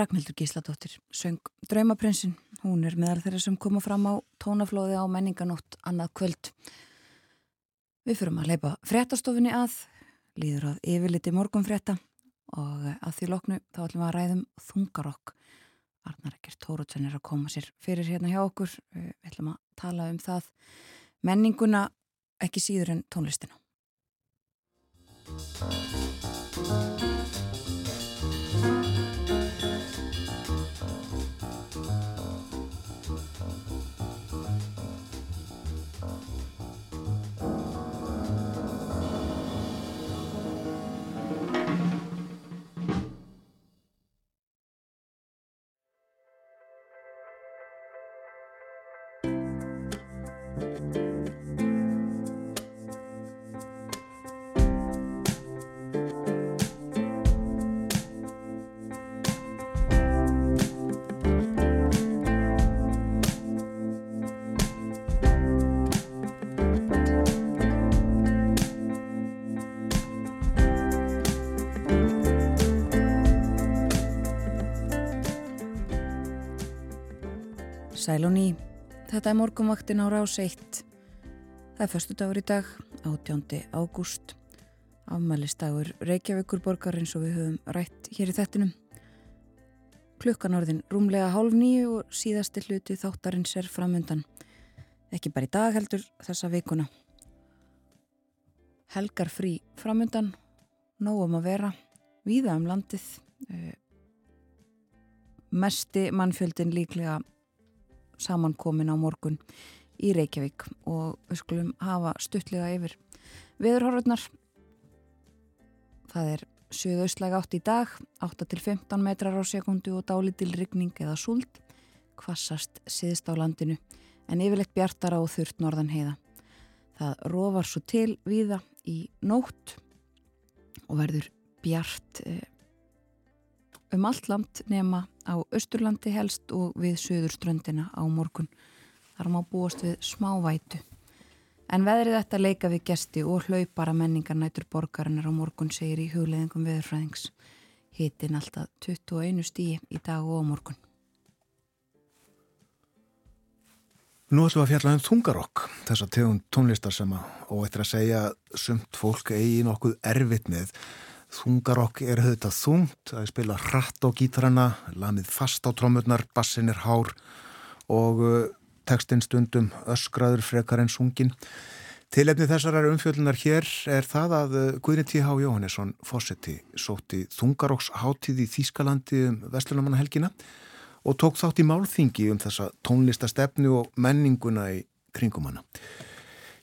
Ragnhildur Gísladóttir söng Draumaprinsinn. Hún er meðal þeirra sem koma fram á tónaflóði á menninganótt annað kvöld. Við fyrum að leipa fréttastofinni að, líður að yfirliti morgunfrétta og að því loknu þá ætlum við að ræðum þungarokk. Arnar Ekkert Tórótsen er að koma sér fyrir hérna hjá okkur. Við ætlum að tala um það menninguna ekki síður en tónlistina. Sæl og ný, þetta er morgumvaktin á rás 1. Það er förstu dagur í dag, 18. ágúst. Afmælistagur Reykjavíkur borgar eins og við höfum rætt hér í þettinum. Klukkan orðin rúmlega hálf nýju og síðasti hluti þáttarins er framundan. Ekki bara í dag heldur þessa vikuna. Helgar frí framundan, nógum að vera, víða um landið. Eh, mesti mannfjöldin líklega samankomin á morgun í Reykjavík og við skulum hafa stuttlega yfir viðurhorfurnar. Það er söðaustlæg átt í dag, 8-15 metrar á sekundu og dálítil rigning eða súld, kvassast siðst á landinu en yfirleitt bjartara og þurft norðan heiða. Það rofar svo til viða í nótt og verður bjart eh, um allt land nema á Östurlandi helst og við söðurströndina á morgun. Þar má búast við smávætu. En veðrið þetta leika við gesti og hlaupara menningar nætur borgarinnar á morgun segir í hugleðingum veðurfræðings. Hittin alltaf 21 stíi í dag og á morgun. Nú ætlum við að fjalla um þungarokk, þess að tegum tónlistar sem að, og eftir að segja sumt fólk eigi nokkuð erfitt með Þungarokk er þetta þungt, það er spila hratt á gítarana, lamið fast á trómurnar, bassin er hár og uh, tekstinn stundum öskraður frekar en sungin. Tilefni þessarar umfjöldunar hér er það að uh, Guðni T.H. Jóhannesson fósetti sótti Þungarokks hátíð í Þýskalandi um Vestlunamannahelgina og tók þátt í málþingi um þessa tónlistastefnu og menninguna í kringumanna.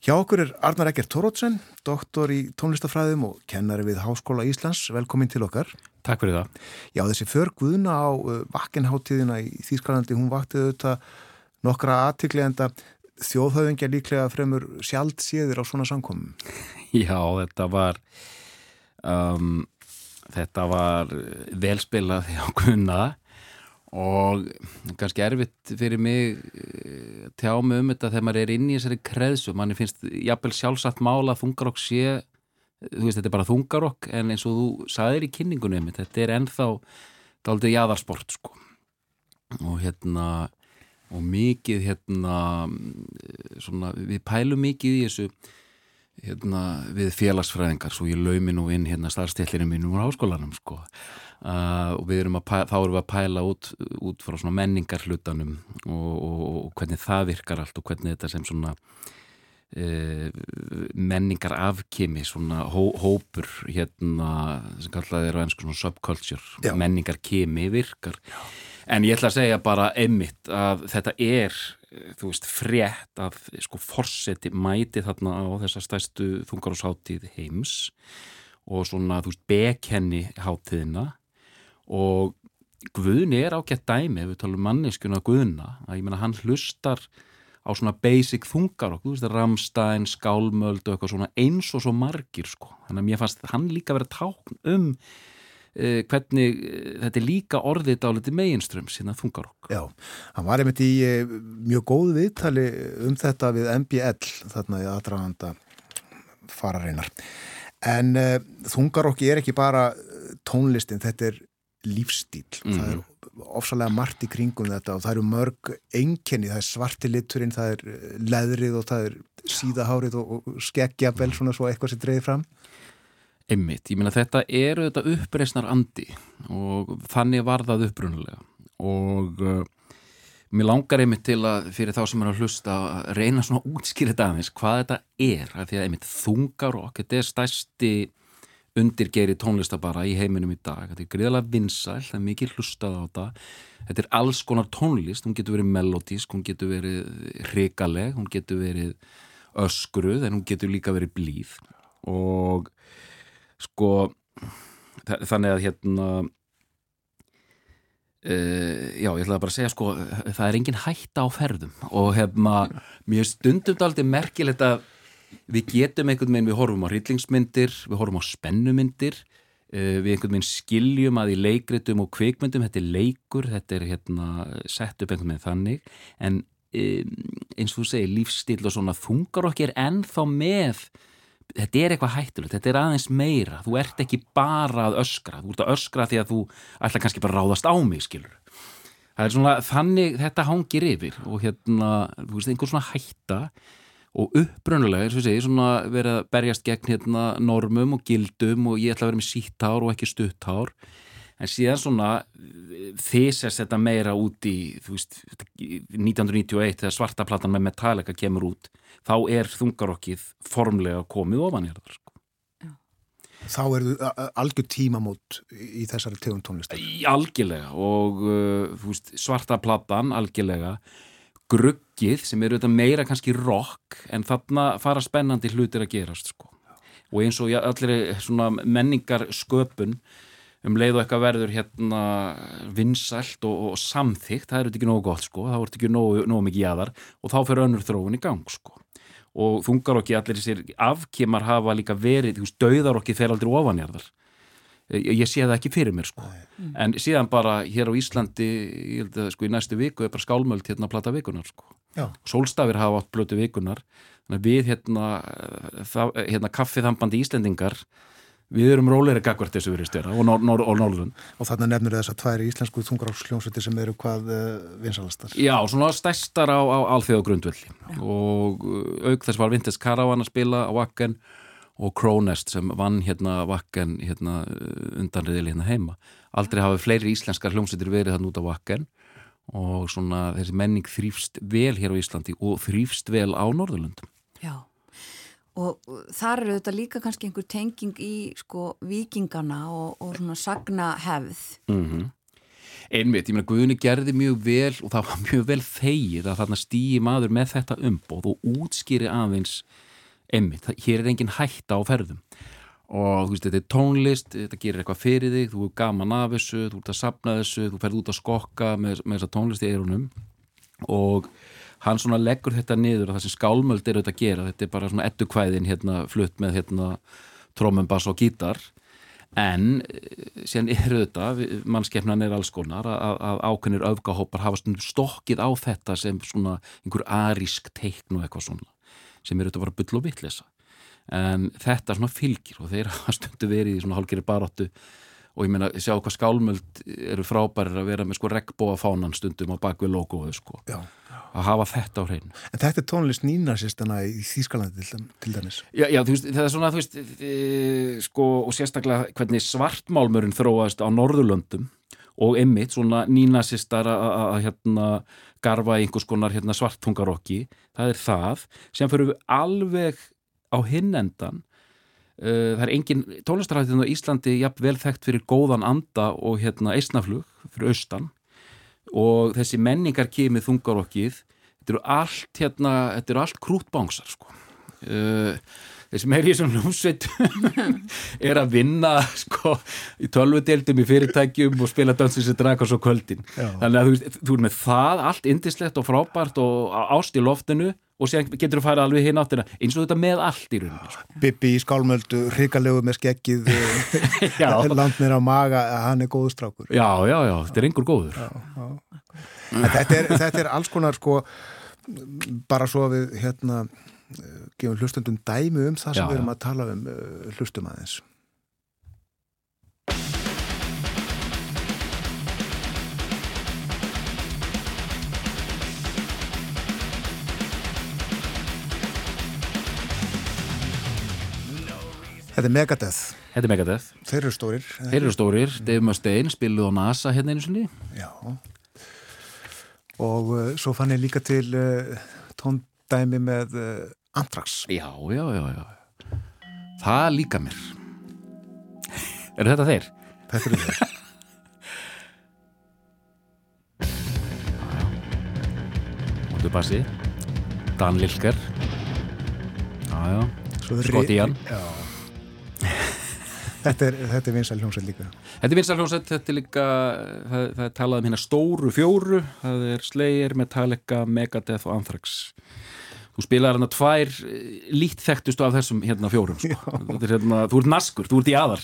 Hjá okkur er Arnar Eggert Tórótsen, doktor í tónlistafræðum og kennari við Háskóla Íslands. Velkomin til okkar. Takk fyrir það. Já, þessi förguðuna á uh, vakkenháttíðina í Þýskalandi, hún vakti auðvitað nokkra aðtikli en það þjóðhauðingja líklega fremur sjálft séðir á svona samkomum. Já, þetta var um, þetta var velspilað hjá Gunna og kannski erfitt fyrir mig eh, tjá mig um þetta þegar maður er inn í þessari kreðsu, manni finnst jafnvel sjálfsagt mála að þungarokk sé þú veist þetta er bara þungarokk en eins og þú saðir í kynningunum þetta er ennþá daldið jæðarsport sko. Og hérna og mikið hérna svona við pælum mikið í þessu hérna við félagsfræðingar svo ég laumi nú inn hérna starfstillinu mínum úr háskólanum sko uh, og við erum að pæla, þá erum við að pæla út, út frá svona menningar hlutanum og, og, og hvernig það virkar allt og hvernig þetta sem svona uh, menningar afkimi svona hó, hópur hérna sem kallaði er á ennsku svona subculture, Já. menningar kimi virkar en ég ætla að segja bara einmitt að þetta er þú veist, frétt að sko forseti mæti þarna á þessa stærstu þungarúsháttíð heims og svona, þú veist, bekenni háttíðina og Guðni er ágætt dæmi ef við talum manneskjuna Guðna að ég menna hann hlustar á svona basic þungar okkur, þú veist, Ramstein, Skálmöld og eitthvað svona eins og svo margir sko, þannig að mér fannst hann líka verið tákn um uh, hvernig uh, þetta er líka orðið dáliti meginströms hérna þungarokk. Já, hann var einmitt í eh, mjög góð viðtali um þetta við MBL þarna í aðdraganda farareinar. En uh, þungarokki er ekki bara tónlistin, þetta er lífstíl mm. það er ofsalega margt í kringum þetta og það eru mörg enkenni, það er svarti liturinn, það er eh, leðrið og það er síðahárið og, og skeggja vel svona svo eitthvað sem dreyði fram Emmitt, ég meina þetta eru þetta uppreysnar andi og þannig var það upprunulega og uh, mér langar einmitt til að fyrir þá sem er að hlusta að reyna svona útskýrið aðeins hvað þetta er, af því að einmitt þungar og þetta er stæsti undirgeri tónlistabara í heiminum í dag. Þetta er greiðalega vinsæl, það er mikið hlustað á þetta. Þetta er alls konar tónlist hún getur verið melodísk, hún getur verið hrikaleg, hún getur verið öskruð, en hún getur líka verið blíð. Og sko þannig að hérna Uh, já, ég ætlaði bara að segja sko það er engin hætta á ferðum og hefma, mér stundum aldrei merkilegt að við getum einhvern veginn, við horfum á hryllingsmyndir, við horfum á spennumyndir, uh, við einhvern veginn skiljum að í leikritum og kvikmyndum, þetta er leikur, þetta er hérna, sett upp einhvern veginn þannig, en um, eins og þú segir, lífstíl og svona þungar okkar ennþá með, þetta er eitthvað hættulegt, þetta er aðeins meira, þú ert ekki bara að öskra, þú ert að öskra því að þú ætla kannski bara að ráðast á mig, skilur. Það er svona, þannig þetta hangir yfir og hérna, þú veist, einhvern svona hætta og uppbrunnulega, eins og ég segi, svona verið að berjast gegn hérna normum og gildum og ég ætla að vera með sítt hár og ekki stutt hár en síðan svona þýsast þetta meira út í þú veist, 1991 þegar svartaplattan með Metallica kemur út þá er þungarokkið formlega komið ofan í þetta sko. Þá er þú algjör tímamót í þessari tegum tónlist Algjörlega og uh, veist, svartaplattan algjörlega gruggið sem eru þetta meira kannski rock en þarna fara spennandi hlutir að gerast sko. og eins og allir svona menningar sköpun um leið og eitthvað verður hérna vinsælt og, og samþygt það eru ekki nógu gott sko, það voru þetta ekki nógu, nógu mikið jæðar og þá fyrir önnur þróun í gang sko. Og þungar okki allir þessir afkemar hafa líka verið, þú veist, dauðar okki fer aldrei ofanjarðar ég sé það ekki fyrir mér sko. Mm. en síðan bara hér á Íslandi ég held að sko í næstu viku er bara skálmöld hérna að plata vikunar sko. Já. sólstafir hafa átt blötu vikunar við hérna, það, hérna kaffithambandi Íslendingar við erum róleiri gagvart þessu verið stjara og, nor og þannig nefnur þess að tværi íslensku þungarásljónsviti sem eru hvað uh, vinsalastar Já, svona stæstar á, á alþjóð grundvelli og uh, auk þess var Vintes Karavan að spila á Wacken og Kronest sem vann hérna Wacken hérna, undanriðili hérna heima. Aldrei hafi fleiri íslenskar hljómsveitir verið þann út á Wacken. Og svona þessi menning þrýfst vel hér á Íslandi og þrýfst vel á Norðurlundum Já og þar eru þetta líka kannski einhver tenging í sko vikingana og, og svona sagna hefð mm -hmm. Einmitt, ég meina Guðni gerði mjög vel og það var mjög vel þegið að þarna stýji maður með þetta umbóð og útskýri aðeins einmitt, hér er engin hætta á ferðum. Og þú veist, þetta er tónlist þetta gerir eitthvað fyrir þig, þú er gaman af þessu þú ert að sapna þessu, þú ferð út að skokka með, með þessa tónlist í eirunum og hann svona leggur þetta niður og það sem skálmöld er auðvitað að gera þetta er bara svona ettukvæðin hérna flutt með hérna trómum, bass og gítar. En eh, síðan er auðvitað, mannskeppnan er alls konar að, að ákveðnir öfgahópar hafa stundum stokkið á þetta sem svona einhver arísk teikn og eitthvað svona sem er auðvitað bara bull og vittlesa en þetta svona fylgir og þeir hafa stundu verið í svona hálgeri baróttu og ég meina, sjá hvað skálmöld eru frábærir að vera með sko regnbóa fánan stundum á bakvið logoðu sko Já að hafa þetta á hreinu. En þetta er tónlist nýnarsistana í Þýskalandi til, dæmis? Já, já, þú veist, það er svona, þú veist, e, sko, og sérstaklega hvernig svartmálmurinn þróaðist á Norðurlöndum og emmitt svona nýnarsistar að hérna garfa einhvers konar hérna, svartungarokki, það er það, sem fyrir við alveg á hinnendan uh, það er engin tónlistarættinn á Íslandi jafn vel þekkt fyrir góðan anda og hérna eisnaflug fyrir austan. Og þessi menningar kemið þungarokkið þetta eru allt hérna, þetta eru allt krútbángsar sko. Uh, þessi meiri sem hljómsveit er að vinna sko í tölvudeldum í fyrirtækjum og spila dansins og draka svo kvöldin. Já. þannig að þú, þú er með það allt indislegt og frábært og ást í loftinu og sér getur þú að fara alveg hinn áttina eins og þetta með allt í rauninu sko. Bibi í skálmöldu, hrigalegu með skeggið land mér á maga hann er góður strákur. Já, já, já, þetta er einhver góður. Já, já. Þetta, er, þetta er alls konar sko bara svo við hérna gefum hlustundum dæmi um það sem já, við erum að tala um hlustum aðeins Þetta er Megadeth, Þetta er Megadeth. þeir eru stórir. Þeir eru stórir, Dave Mustaine spiluð á NASA hérna einu sinni. Já. Og uh, svo fann ég líka til uh, tóndæmi með uh, Anthrax. Já, já, já, já. Það líka mér. eru þetta þeir? Þetta eru þeir. Hóttu bassi. Dan Lilker. Já, já. Er- Scott Ian. Já. Þetta er, er vinsæl hljómsveit líka. Þetta er vinsal hljómsveit, þetta er líka, það, það er talað um hérna stóru fjóru, það er Slayer, Metallica, Megadeth og Anthrax. Þú spilaðar hérna tvær eh, lítt þekktustu af þessum hérna fjórum, sko. Er hérna, þú ert naskur, þú ert í aðar.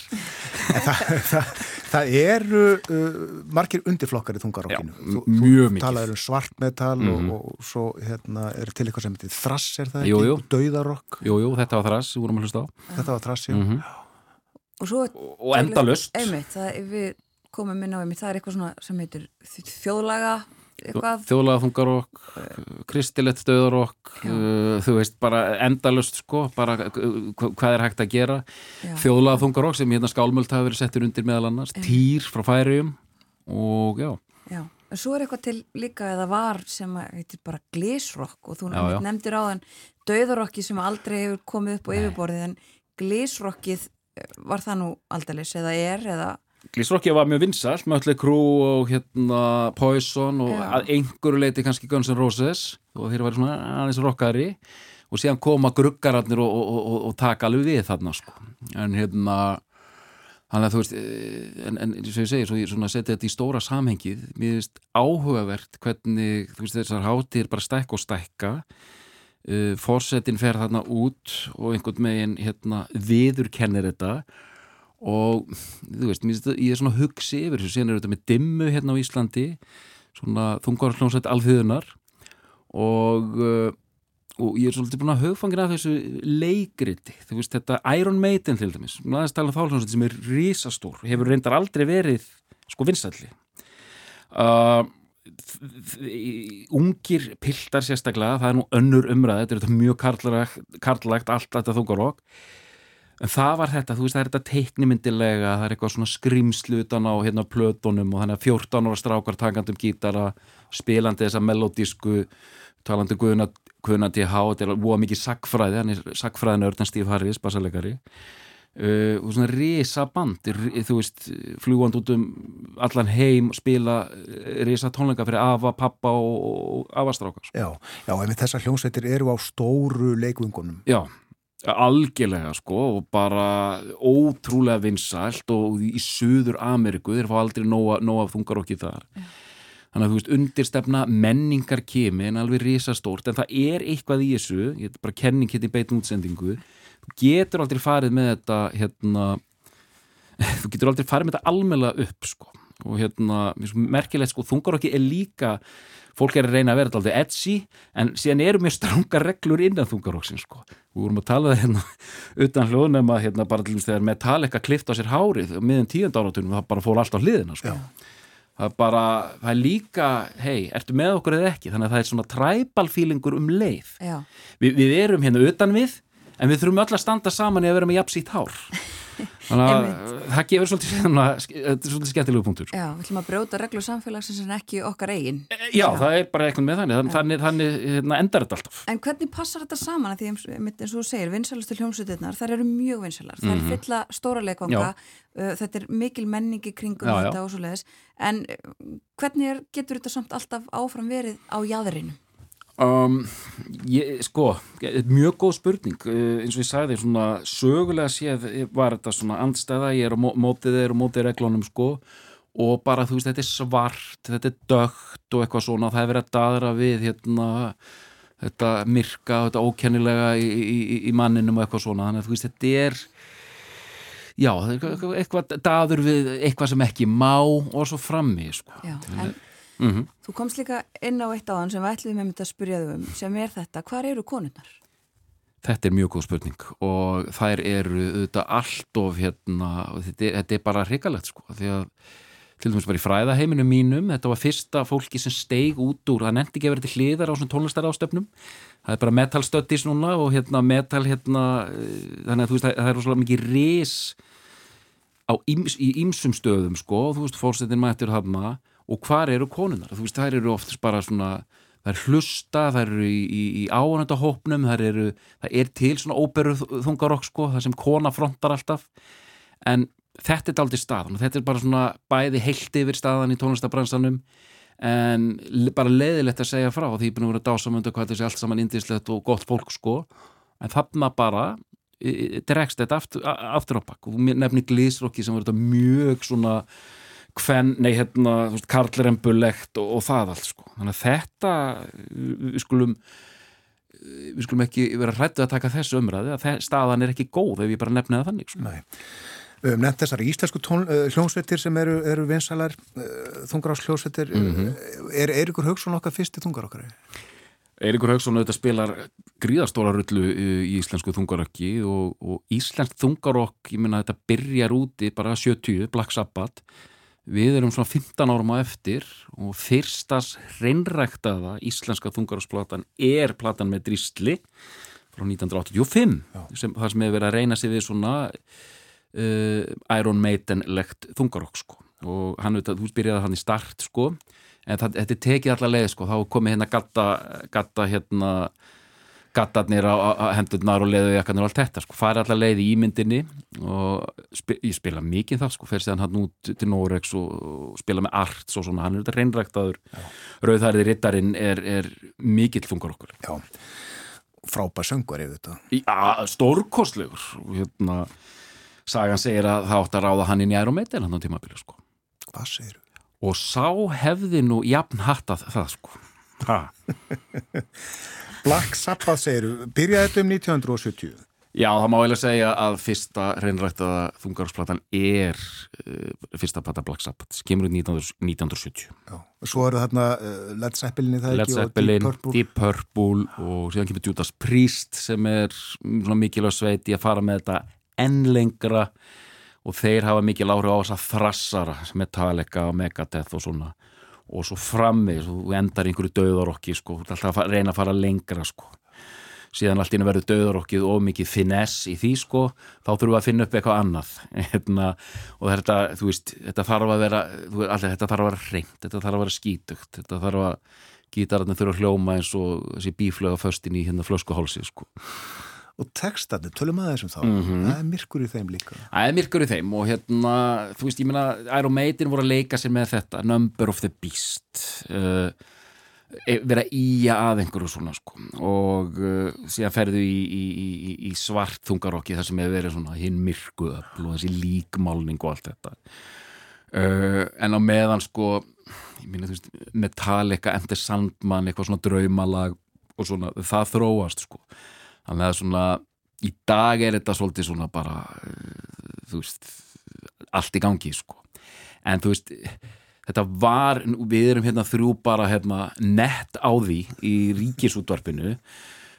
það, það eru uh, margir undirflokkar í þungarokkinu. Mjög mikið. talaður um svartmetal Mhm. og, og svo hérna er til eitthvað sem heitir þrass, er það Jú, ekki? jú. Dauðarokk, Jú, jú, þetta var þrass, við vorum að hlusta á. þetta var þrass, já. Mm Og svo Og endalust. Einmitt, það, við komum inn á einmitt, það er eitthvað svona sem heitir þjóðlaga eitthvað Þjóðlaga þungarokk, kristilett döðarokk, uh, þú veist, bara endalust, sko, bara uh, hva- hvað er hægt að gera. Já. Þjóðlaga þungarokk sem hérna skálmöld hafa verið settur undir meðal annars, týr frá færium og já. Já, en svo er eitthvað til líka eða var sem heitir bara glísrokk og þú Já, já. nefndir á þann döðarokki sem aldrei hefur komið upp á yfirborðið en glísrokkið var það nú aldeilis eða er eða Glísrokkið var mjög vinsalt, Mötli Krú og hérna Poison og Já. að einhverju leiti kannski Guns N' Roses og þeir var svona aðeins rockari og síðan koma gruggararnir og, og, og, og taka alveg við þarna sko. en hérna þannig að þú veist eh, en, en eins og ég segi, svo ég svona setja þetta í stóra samhengið mér finnst áhugavert hvernig veist þessar hátíðir bara stækka og stækka uh, forsetin fer þarna út og einhvern megin hérna viðurkennir þetta og þú veist, ég er svona hugsi yfir þessu, síðan er þetta með dimmu hérna á Íslandi svona þungarhljómsveit alþjóðunar og uh, og ég er svolítið búin að hugfangina þessu leikriti, þú veist þetta Iron Maiden til dæmis, aðeins tala þáljómsveit sem er risastór, hefur reyndar aldrei verið sko vinsælli. Uh, ungir piltar sérstaklega, það er nú önnur umræð þetta er mjög karlægt, allt þetta þungarokk En það var þetta, þú veist, það er þetta teiknimyndilega, það er eitthvað svona skrimslu utan á hérna plötunum og þannig að 14 ára strákar takandum gítara, spilandi þessa melodísku, talandi Guðuna, Guðuna T.H. Þetta er búa mikið sagfræði, hann er sagfræðin Ördan Stíf Harris, bassalegari. Uh, og svona risa band, þú veist, fljúand út um allan heim, spila eh, risa tónleika fyrir afa, pappa og, og afastrákar. Já, já, en þessar hljómsveitir eru á stóru leikvöngunum. Já, algjörlega sko og bara ótrúlega vinsælt og í Suður Ameriku þeir fá aldrei nóga, nóga þungarokki þar þannig að þú veist undirstefna menningar kemi en alveg risastórt en það er eitthvað í þessu ég er bara kenning hérna í beitin útsendingu þú getur aldrei farið með þetta hérna þú getur aldrei farið með þetta almennlega upp sko. Og hérna, merkilegt sko þungarokki er líka fólk er að reyna að vera alltaf edgy en síðan eru mjög strangar reglur innan þungaroksin sko. Við vorum að tala það hérna utan hljóðnum að hérna bara til dæmis þegar Metallica klift á sér hárið miðan tíund áratunum það bara fór allt á hliðina sko. Það er bara, það er líka hei, ertu með okkur eða ekki? Þannig að það er svona tribal feelingur um leið. Vi, Við erum hérna utan við en við þurfum öll að standa saman í að vera með jafnsýtt hár Þannig að það gefur svolítið, er svolítið skemmtilegu punktur já, við ætlum að brjóta reglur samfélagsins en ekki okkar eigin Já, það er bara eitthvað með þannig, þannig, þannig, þannig hérna, endar þetta alltaf. En hvernig passar þetta saman? Af Því eins og þú segir, vinsælustu hljómsveitirnar, þær eru mjög vinsælar. Þær Mhm. fylla stóra leikvanga, uh, þetta er mikil menning í kringum Já, já. þetta og svo leiðis. En hvernig er, getur þetta samt alltaf áfram verið á jæðrinu? Um, ég, sko, mjög góð spurning, uh, eins og ég sagði, svona sögulega séð var þetta svona andstæða, ég er á mó- mótið þeir og mótið reglunum, sko, og bara, þú veist, þetta er svart, þetta er dögt og eitthvað svona, það er verið að daðra við, hérna, þetta myrka, þetta ókennilega í, í, í- manninum og eitthvað svona, þannig að þú veist, þetta er, já, eitthvað, daður við eitthvað sem ekki má og svo frammi, sko. Já, en Mhm. þú komst líka inn á eitt áðan sem við ætlum með þetta að spyrja þau um, sem er þetta, hvar eru konurnar? Þetta er mjög góð spurning og þær eru auðvitað allt of hérna, þetta, er- þetta er bara hrikalegt sko, því að til dæmis bara í fræðaheiminu mínum þetta var fyrsta fólki sem steig út úr það nefndi ekki að vera til hliðar á svona tónlistar ástöfnum það er bara metal stöttis núna og hérna metal hérna eh, þannig að þú veist það er rosalega mikið ris á íms, í ýmsum stöðum sko, þú veist fórsetin mættir hafna og hvar eru konunar þú veist það eru oftast bara svona er hlusta, það eru í, í, í áhannandahópnum, það eru það er til svona óberu þungarokk sko það sem kona frontar alltaf. En þetta er aldrei staðan þetta er bara svona bæði heilt yfir staðan í tónlistabransanum. En bara leiðilegt að segja frá því ég er búin að vera dásamöndu hvað þessi allt saman indislegt og gott fólk sko. En þarna bara dregst þetta aftur, aftur á bakk og nefnir glísrokki sem verður mjög svona hven, nei hérna, karlrembulegt og, og það allt sko þannig að þetta, við skulum við skulum ekki vera hrættu að taka þessu umræði að staðan er ekki góð ef ég bara nefna það þannig sko. Nei Um, nefnt þessar íslensku tón, uh, hljómsveitir sem eru, eru vinsalar uh, þungaráshljómsveitir mm -hmm. er Eirikur Haugsson okkar fyrsti þungar okkar? Eirikur Haugsson auðvitað spilar gríðastóra rullu í íslensku þungarokki og, og íslensk þungarokk ég minna þetta byrjar úti bara 70, Black Sabbath við erum svona 15 árum á eftir og fyrstas reynræktaða íslenska þungarokksplatan er platan með Drísli frá 1985 sem, það sem hefur verið að reyna sig við svona uh, Iron Maiden-legt þungarokk sko. Og hann, þú byrjaði hann í start sko en það, þetta tekið allar leið sko. Þá komið hérna gatta, gatta hérna gattarnir á, á hendurnar og leðujakkarnir og allt þetta sko, farið allar leið í ímyndinni og spi, ég spila mikið það sko, fer séðan hann út til Norex og, og spila með arts og svona, hann er þetta reynræktaður Rauðhærið Rittarinn er, er mikill þungar okkur Já, frábær söngur yfir þetta Já, stórkostlegur hérna Sagan segir að það átt að ráða hann inn í ærumetil hann á tímabili sko. Hvað segir þú? Og sá hefði nú jafn hattað það sko. Ha. Black Sabbath segir byrjaði þetta um 1970? Já, það má eiginlega segja að fyrsta reynrættaða þungarsplattan er uh, fyrsta plata Black Sabbath, kemur út 1970. Já, svo eru þarna uh, Led Zeppelin í það Led ekki Zeppelin, og Deep Purple. Deep Purple og síðan kemur Judas Priest sem er mikilvæg sveit í að fara með þetta enn lengra og þeir hafa mikið lári á þess að þrassara Metallica og Megadeth og svona og svo frammi, þú endar einhverju döðarokki sko, þú ert alltaf að reyna að fara lengra sko. Síðan allt inn að verður döðarokkið og mikið finess í því sko, þá þurfum við að finna upp eitthvað annað. Hérna, og þetta, þú veist, þetta þarf að vera alltaf, þetta þarf að vera reynd, þetta þarf að vera skítugt þetta þarf að, gítararnir þurfa að hljóma eins og þessi bíflöga föstin í hérna flöskuhálsi sko og textarnir, tölum að þessum þá. Mm -hmm. það er myrkur í þeim líka. Það er myrkur í þeim og hérna, þú veist, ég meina Iron Maiden voru að leika sér með þetta Number of the Beast uh, vera íja að einhverju svona sko. Og uh, síðan ferðu í, í, í, í svart þungarokki þar sem hefur verið svona hinn myrku öll og þessi líkmálning og allt þetta. Uh, en á meðan sko ég meina þú veist, Metallica, Enter Sandman eitthvað svona draumalag og svona það þróast sko þannig að svona í dag er þetta svolítið svona bara uh, þú veist allt í gangi sko. En þú veist þetta var, við erum hérna þrjú bara hérna nett á því í ríkisútvarpinu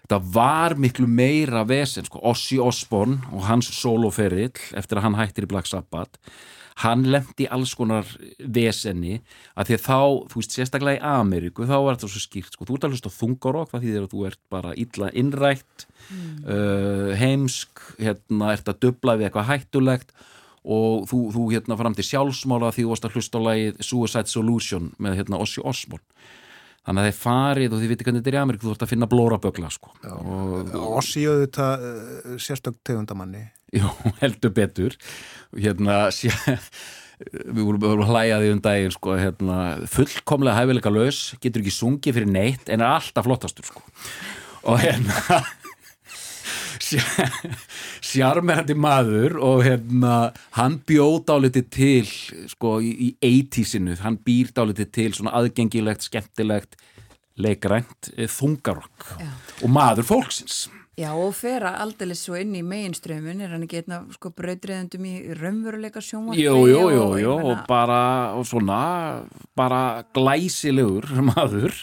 þetta var miklu meira vesen sko, Ossi Osborn og hans soloferill eftir að hann hættir í Black Sabbath hann lendi alls konar vesenni að því að þá, þú veist, sérstaklega í Ameríku þá er þetta svo skýrt, sko, þú ert alveg stóð þungarokk, það þýðir að þú ert bara illa innrætt uh, heimsk, hérna, ert að dubla við eitthvað hættulegt og þú, þú hérna fram til sjálfsmála því þú varst að hlusta á lagið Suicide Solution með hérna Ossi Osborn þannig að þeir farið og þið viti hvernig þetta er í Ameríku þú ert að finna blórabögla sko. og, Ossi auðvitað uh, sérstök tegundamanni Jú, heldur betur hérna sé, við vorum, við vorum hlæjaði um daginn sko, hérna, fullkomlega hæfileika laus getur ekki sungið fyrir neitt en er alltaf flottastur sko. og hérna sjarmerandi maður og hérna hann bjóð dálítið til sko í, í 80-sinu hann býr dálítið til svona aðgengilegt skemmtilegt leikrænt eh, þungarokk. Og maður fólksins. Já og fera aldrei svo inn í meginströmmun er hann ekki einna sko brautriðendum í raunveruleika sjónvarpi? Jú, jú, jú, jú, og bara og svona, bara glæsilegur maður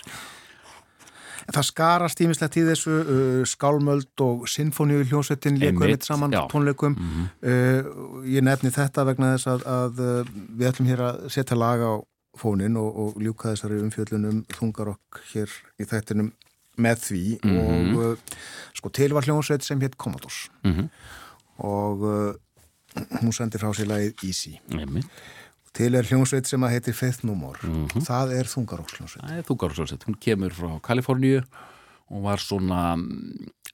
Það skarast ímislegt í þessu uh, skálmöld og sinfoníu hljómsveitin Einmitt, mitt saman já. tónleikum uh, ég nefni þetta vegna þess að, að uh, við ætlum hér að setja lag á fónin og, og ljúka þessari umfjöllunum þungarokk hér í þættinum með því og uh, sko til var hljómsveit sem hétt Commodores Mhm. og uh, hún sendi frá sér lagið Easy Einmitt. Til er hljómsveit sem að heiti Faith No More Mhm. það er þungarokk Það er þungaróksjónsett, hún kemur frá Kaliforníu og var svona,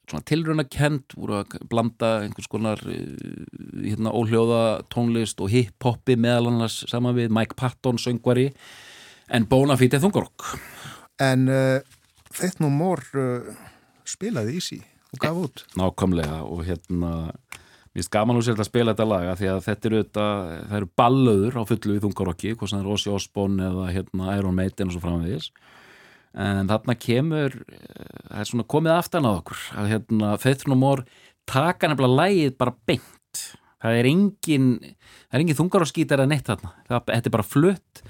svona tilrunakend, voru að blanda einhvers konar eh, hérna, óhljóða tónlist og hip-hoppi meðal annars saman við Mike Patton söngvari en Bonafide þungarokk. En uh, Faith No More uh, spilaði Easy og gaf út. Nákvæmlega og hérna Finnst gaman úr sér að spila þetta laga því að þetta eru, eru ballöður á fullu í þungarokki, hvort sem það er Ossi Osborn eða hérna Iron Maiden og svo framvegis. En þarna kemur eh, það er svona komið aftan á okkur að hérna More taka nefnilega lægið bara beint. Það er engin það er engin þungarokskítar eða neitt þarna. Það, þetta er bara flutt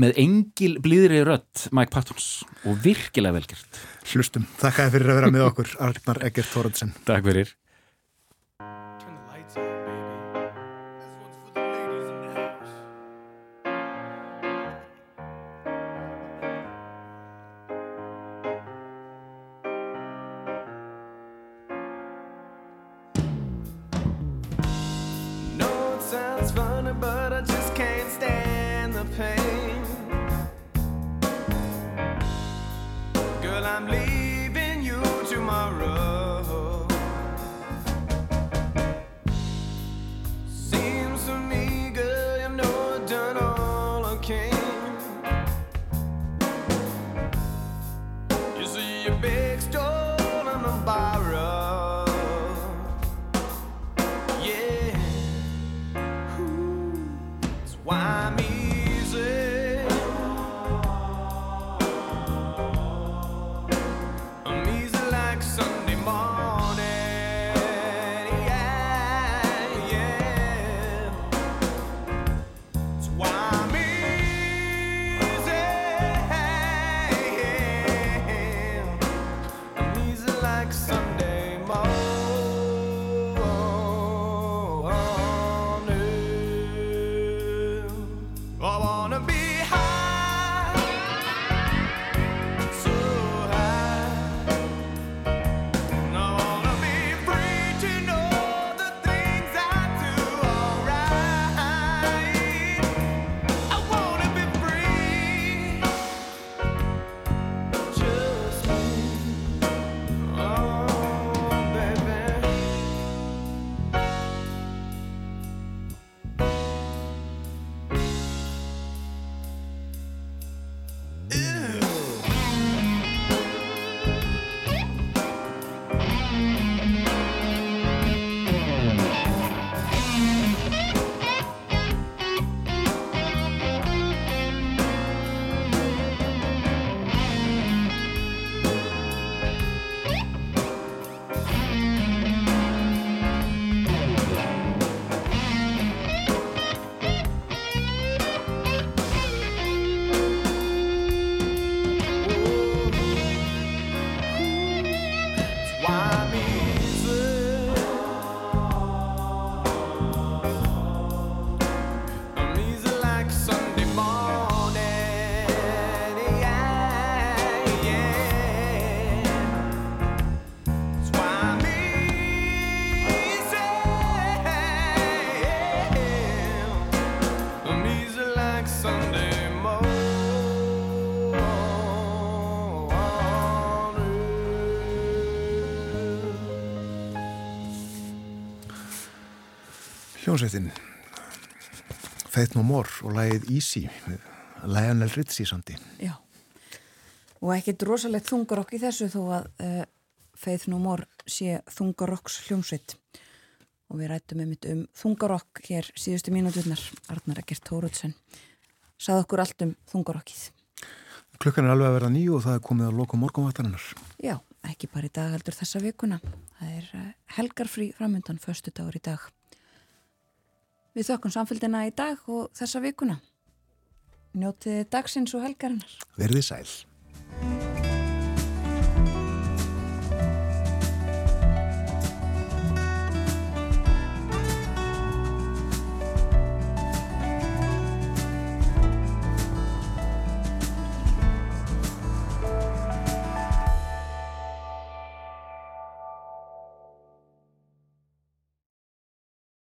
með engil blíðri rödd Mike Pattons og virkilega velgjert Hlustum. Þakkaði fyrir að vera með okkur, Arnar Egert Þóraðsson. Takk fyrir Hljómsveitin Faith No More og lagið Easy Lionel Richie sandi. Já. Og ekkit rosalegt þungarokk í þessu þó að uh, Faith No More sé þungarokks hljómsveit. Og við rættum einmitt um þungarokk hér síðustu mínúturnar, Arnar Ekkert Tóruðsson. Sað okkur allt um þungarokkið. Klukkan er alveg að verða nýju og það er komið að loka morgunvættarinnar. Já, ekki bara í dag heldur þessa vikuna. Það er uh, helgarfrí framöndan, föstu dagur í dag. Við þökkum samfélgina í dag og þessa vikuna. Njótið dagsins og helgarinnar. Verðið sæl.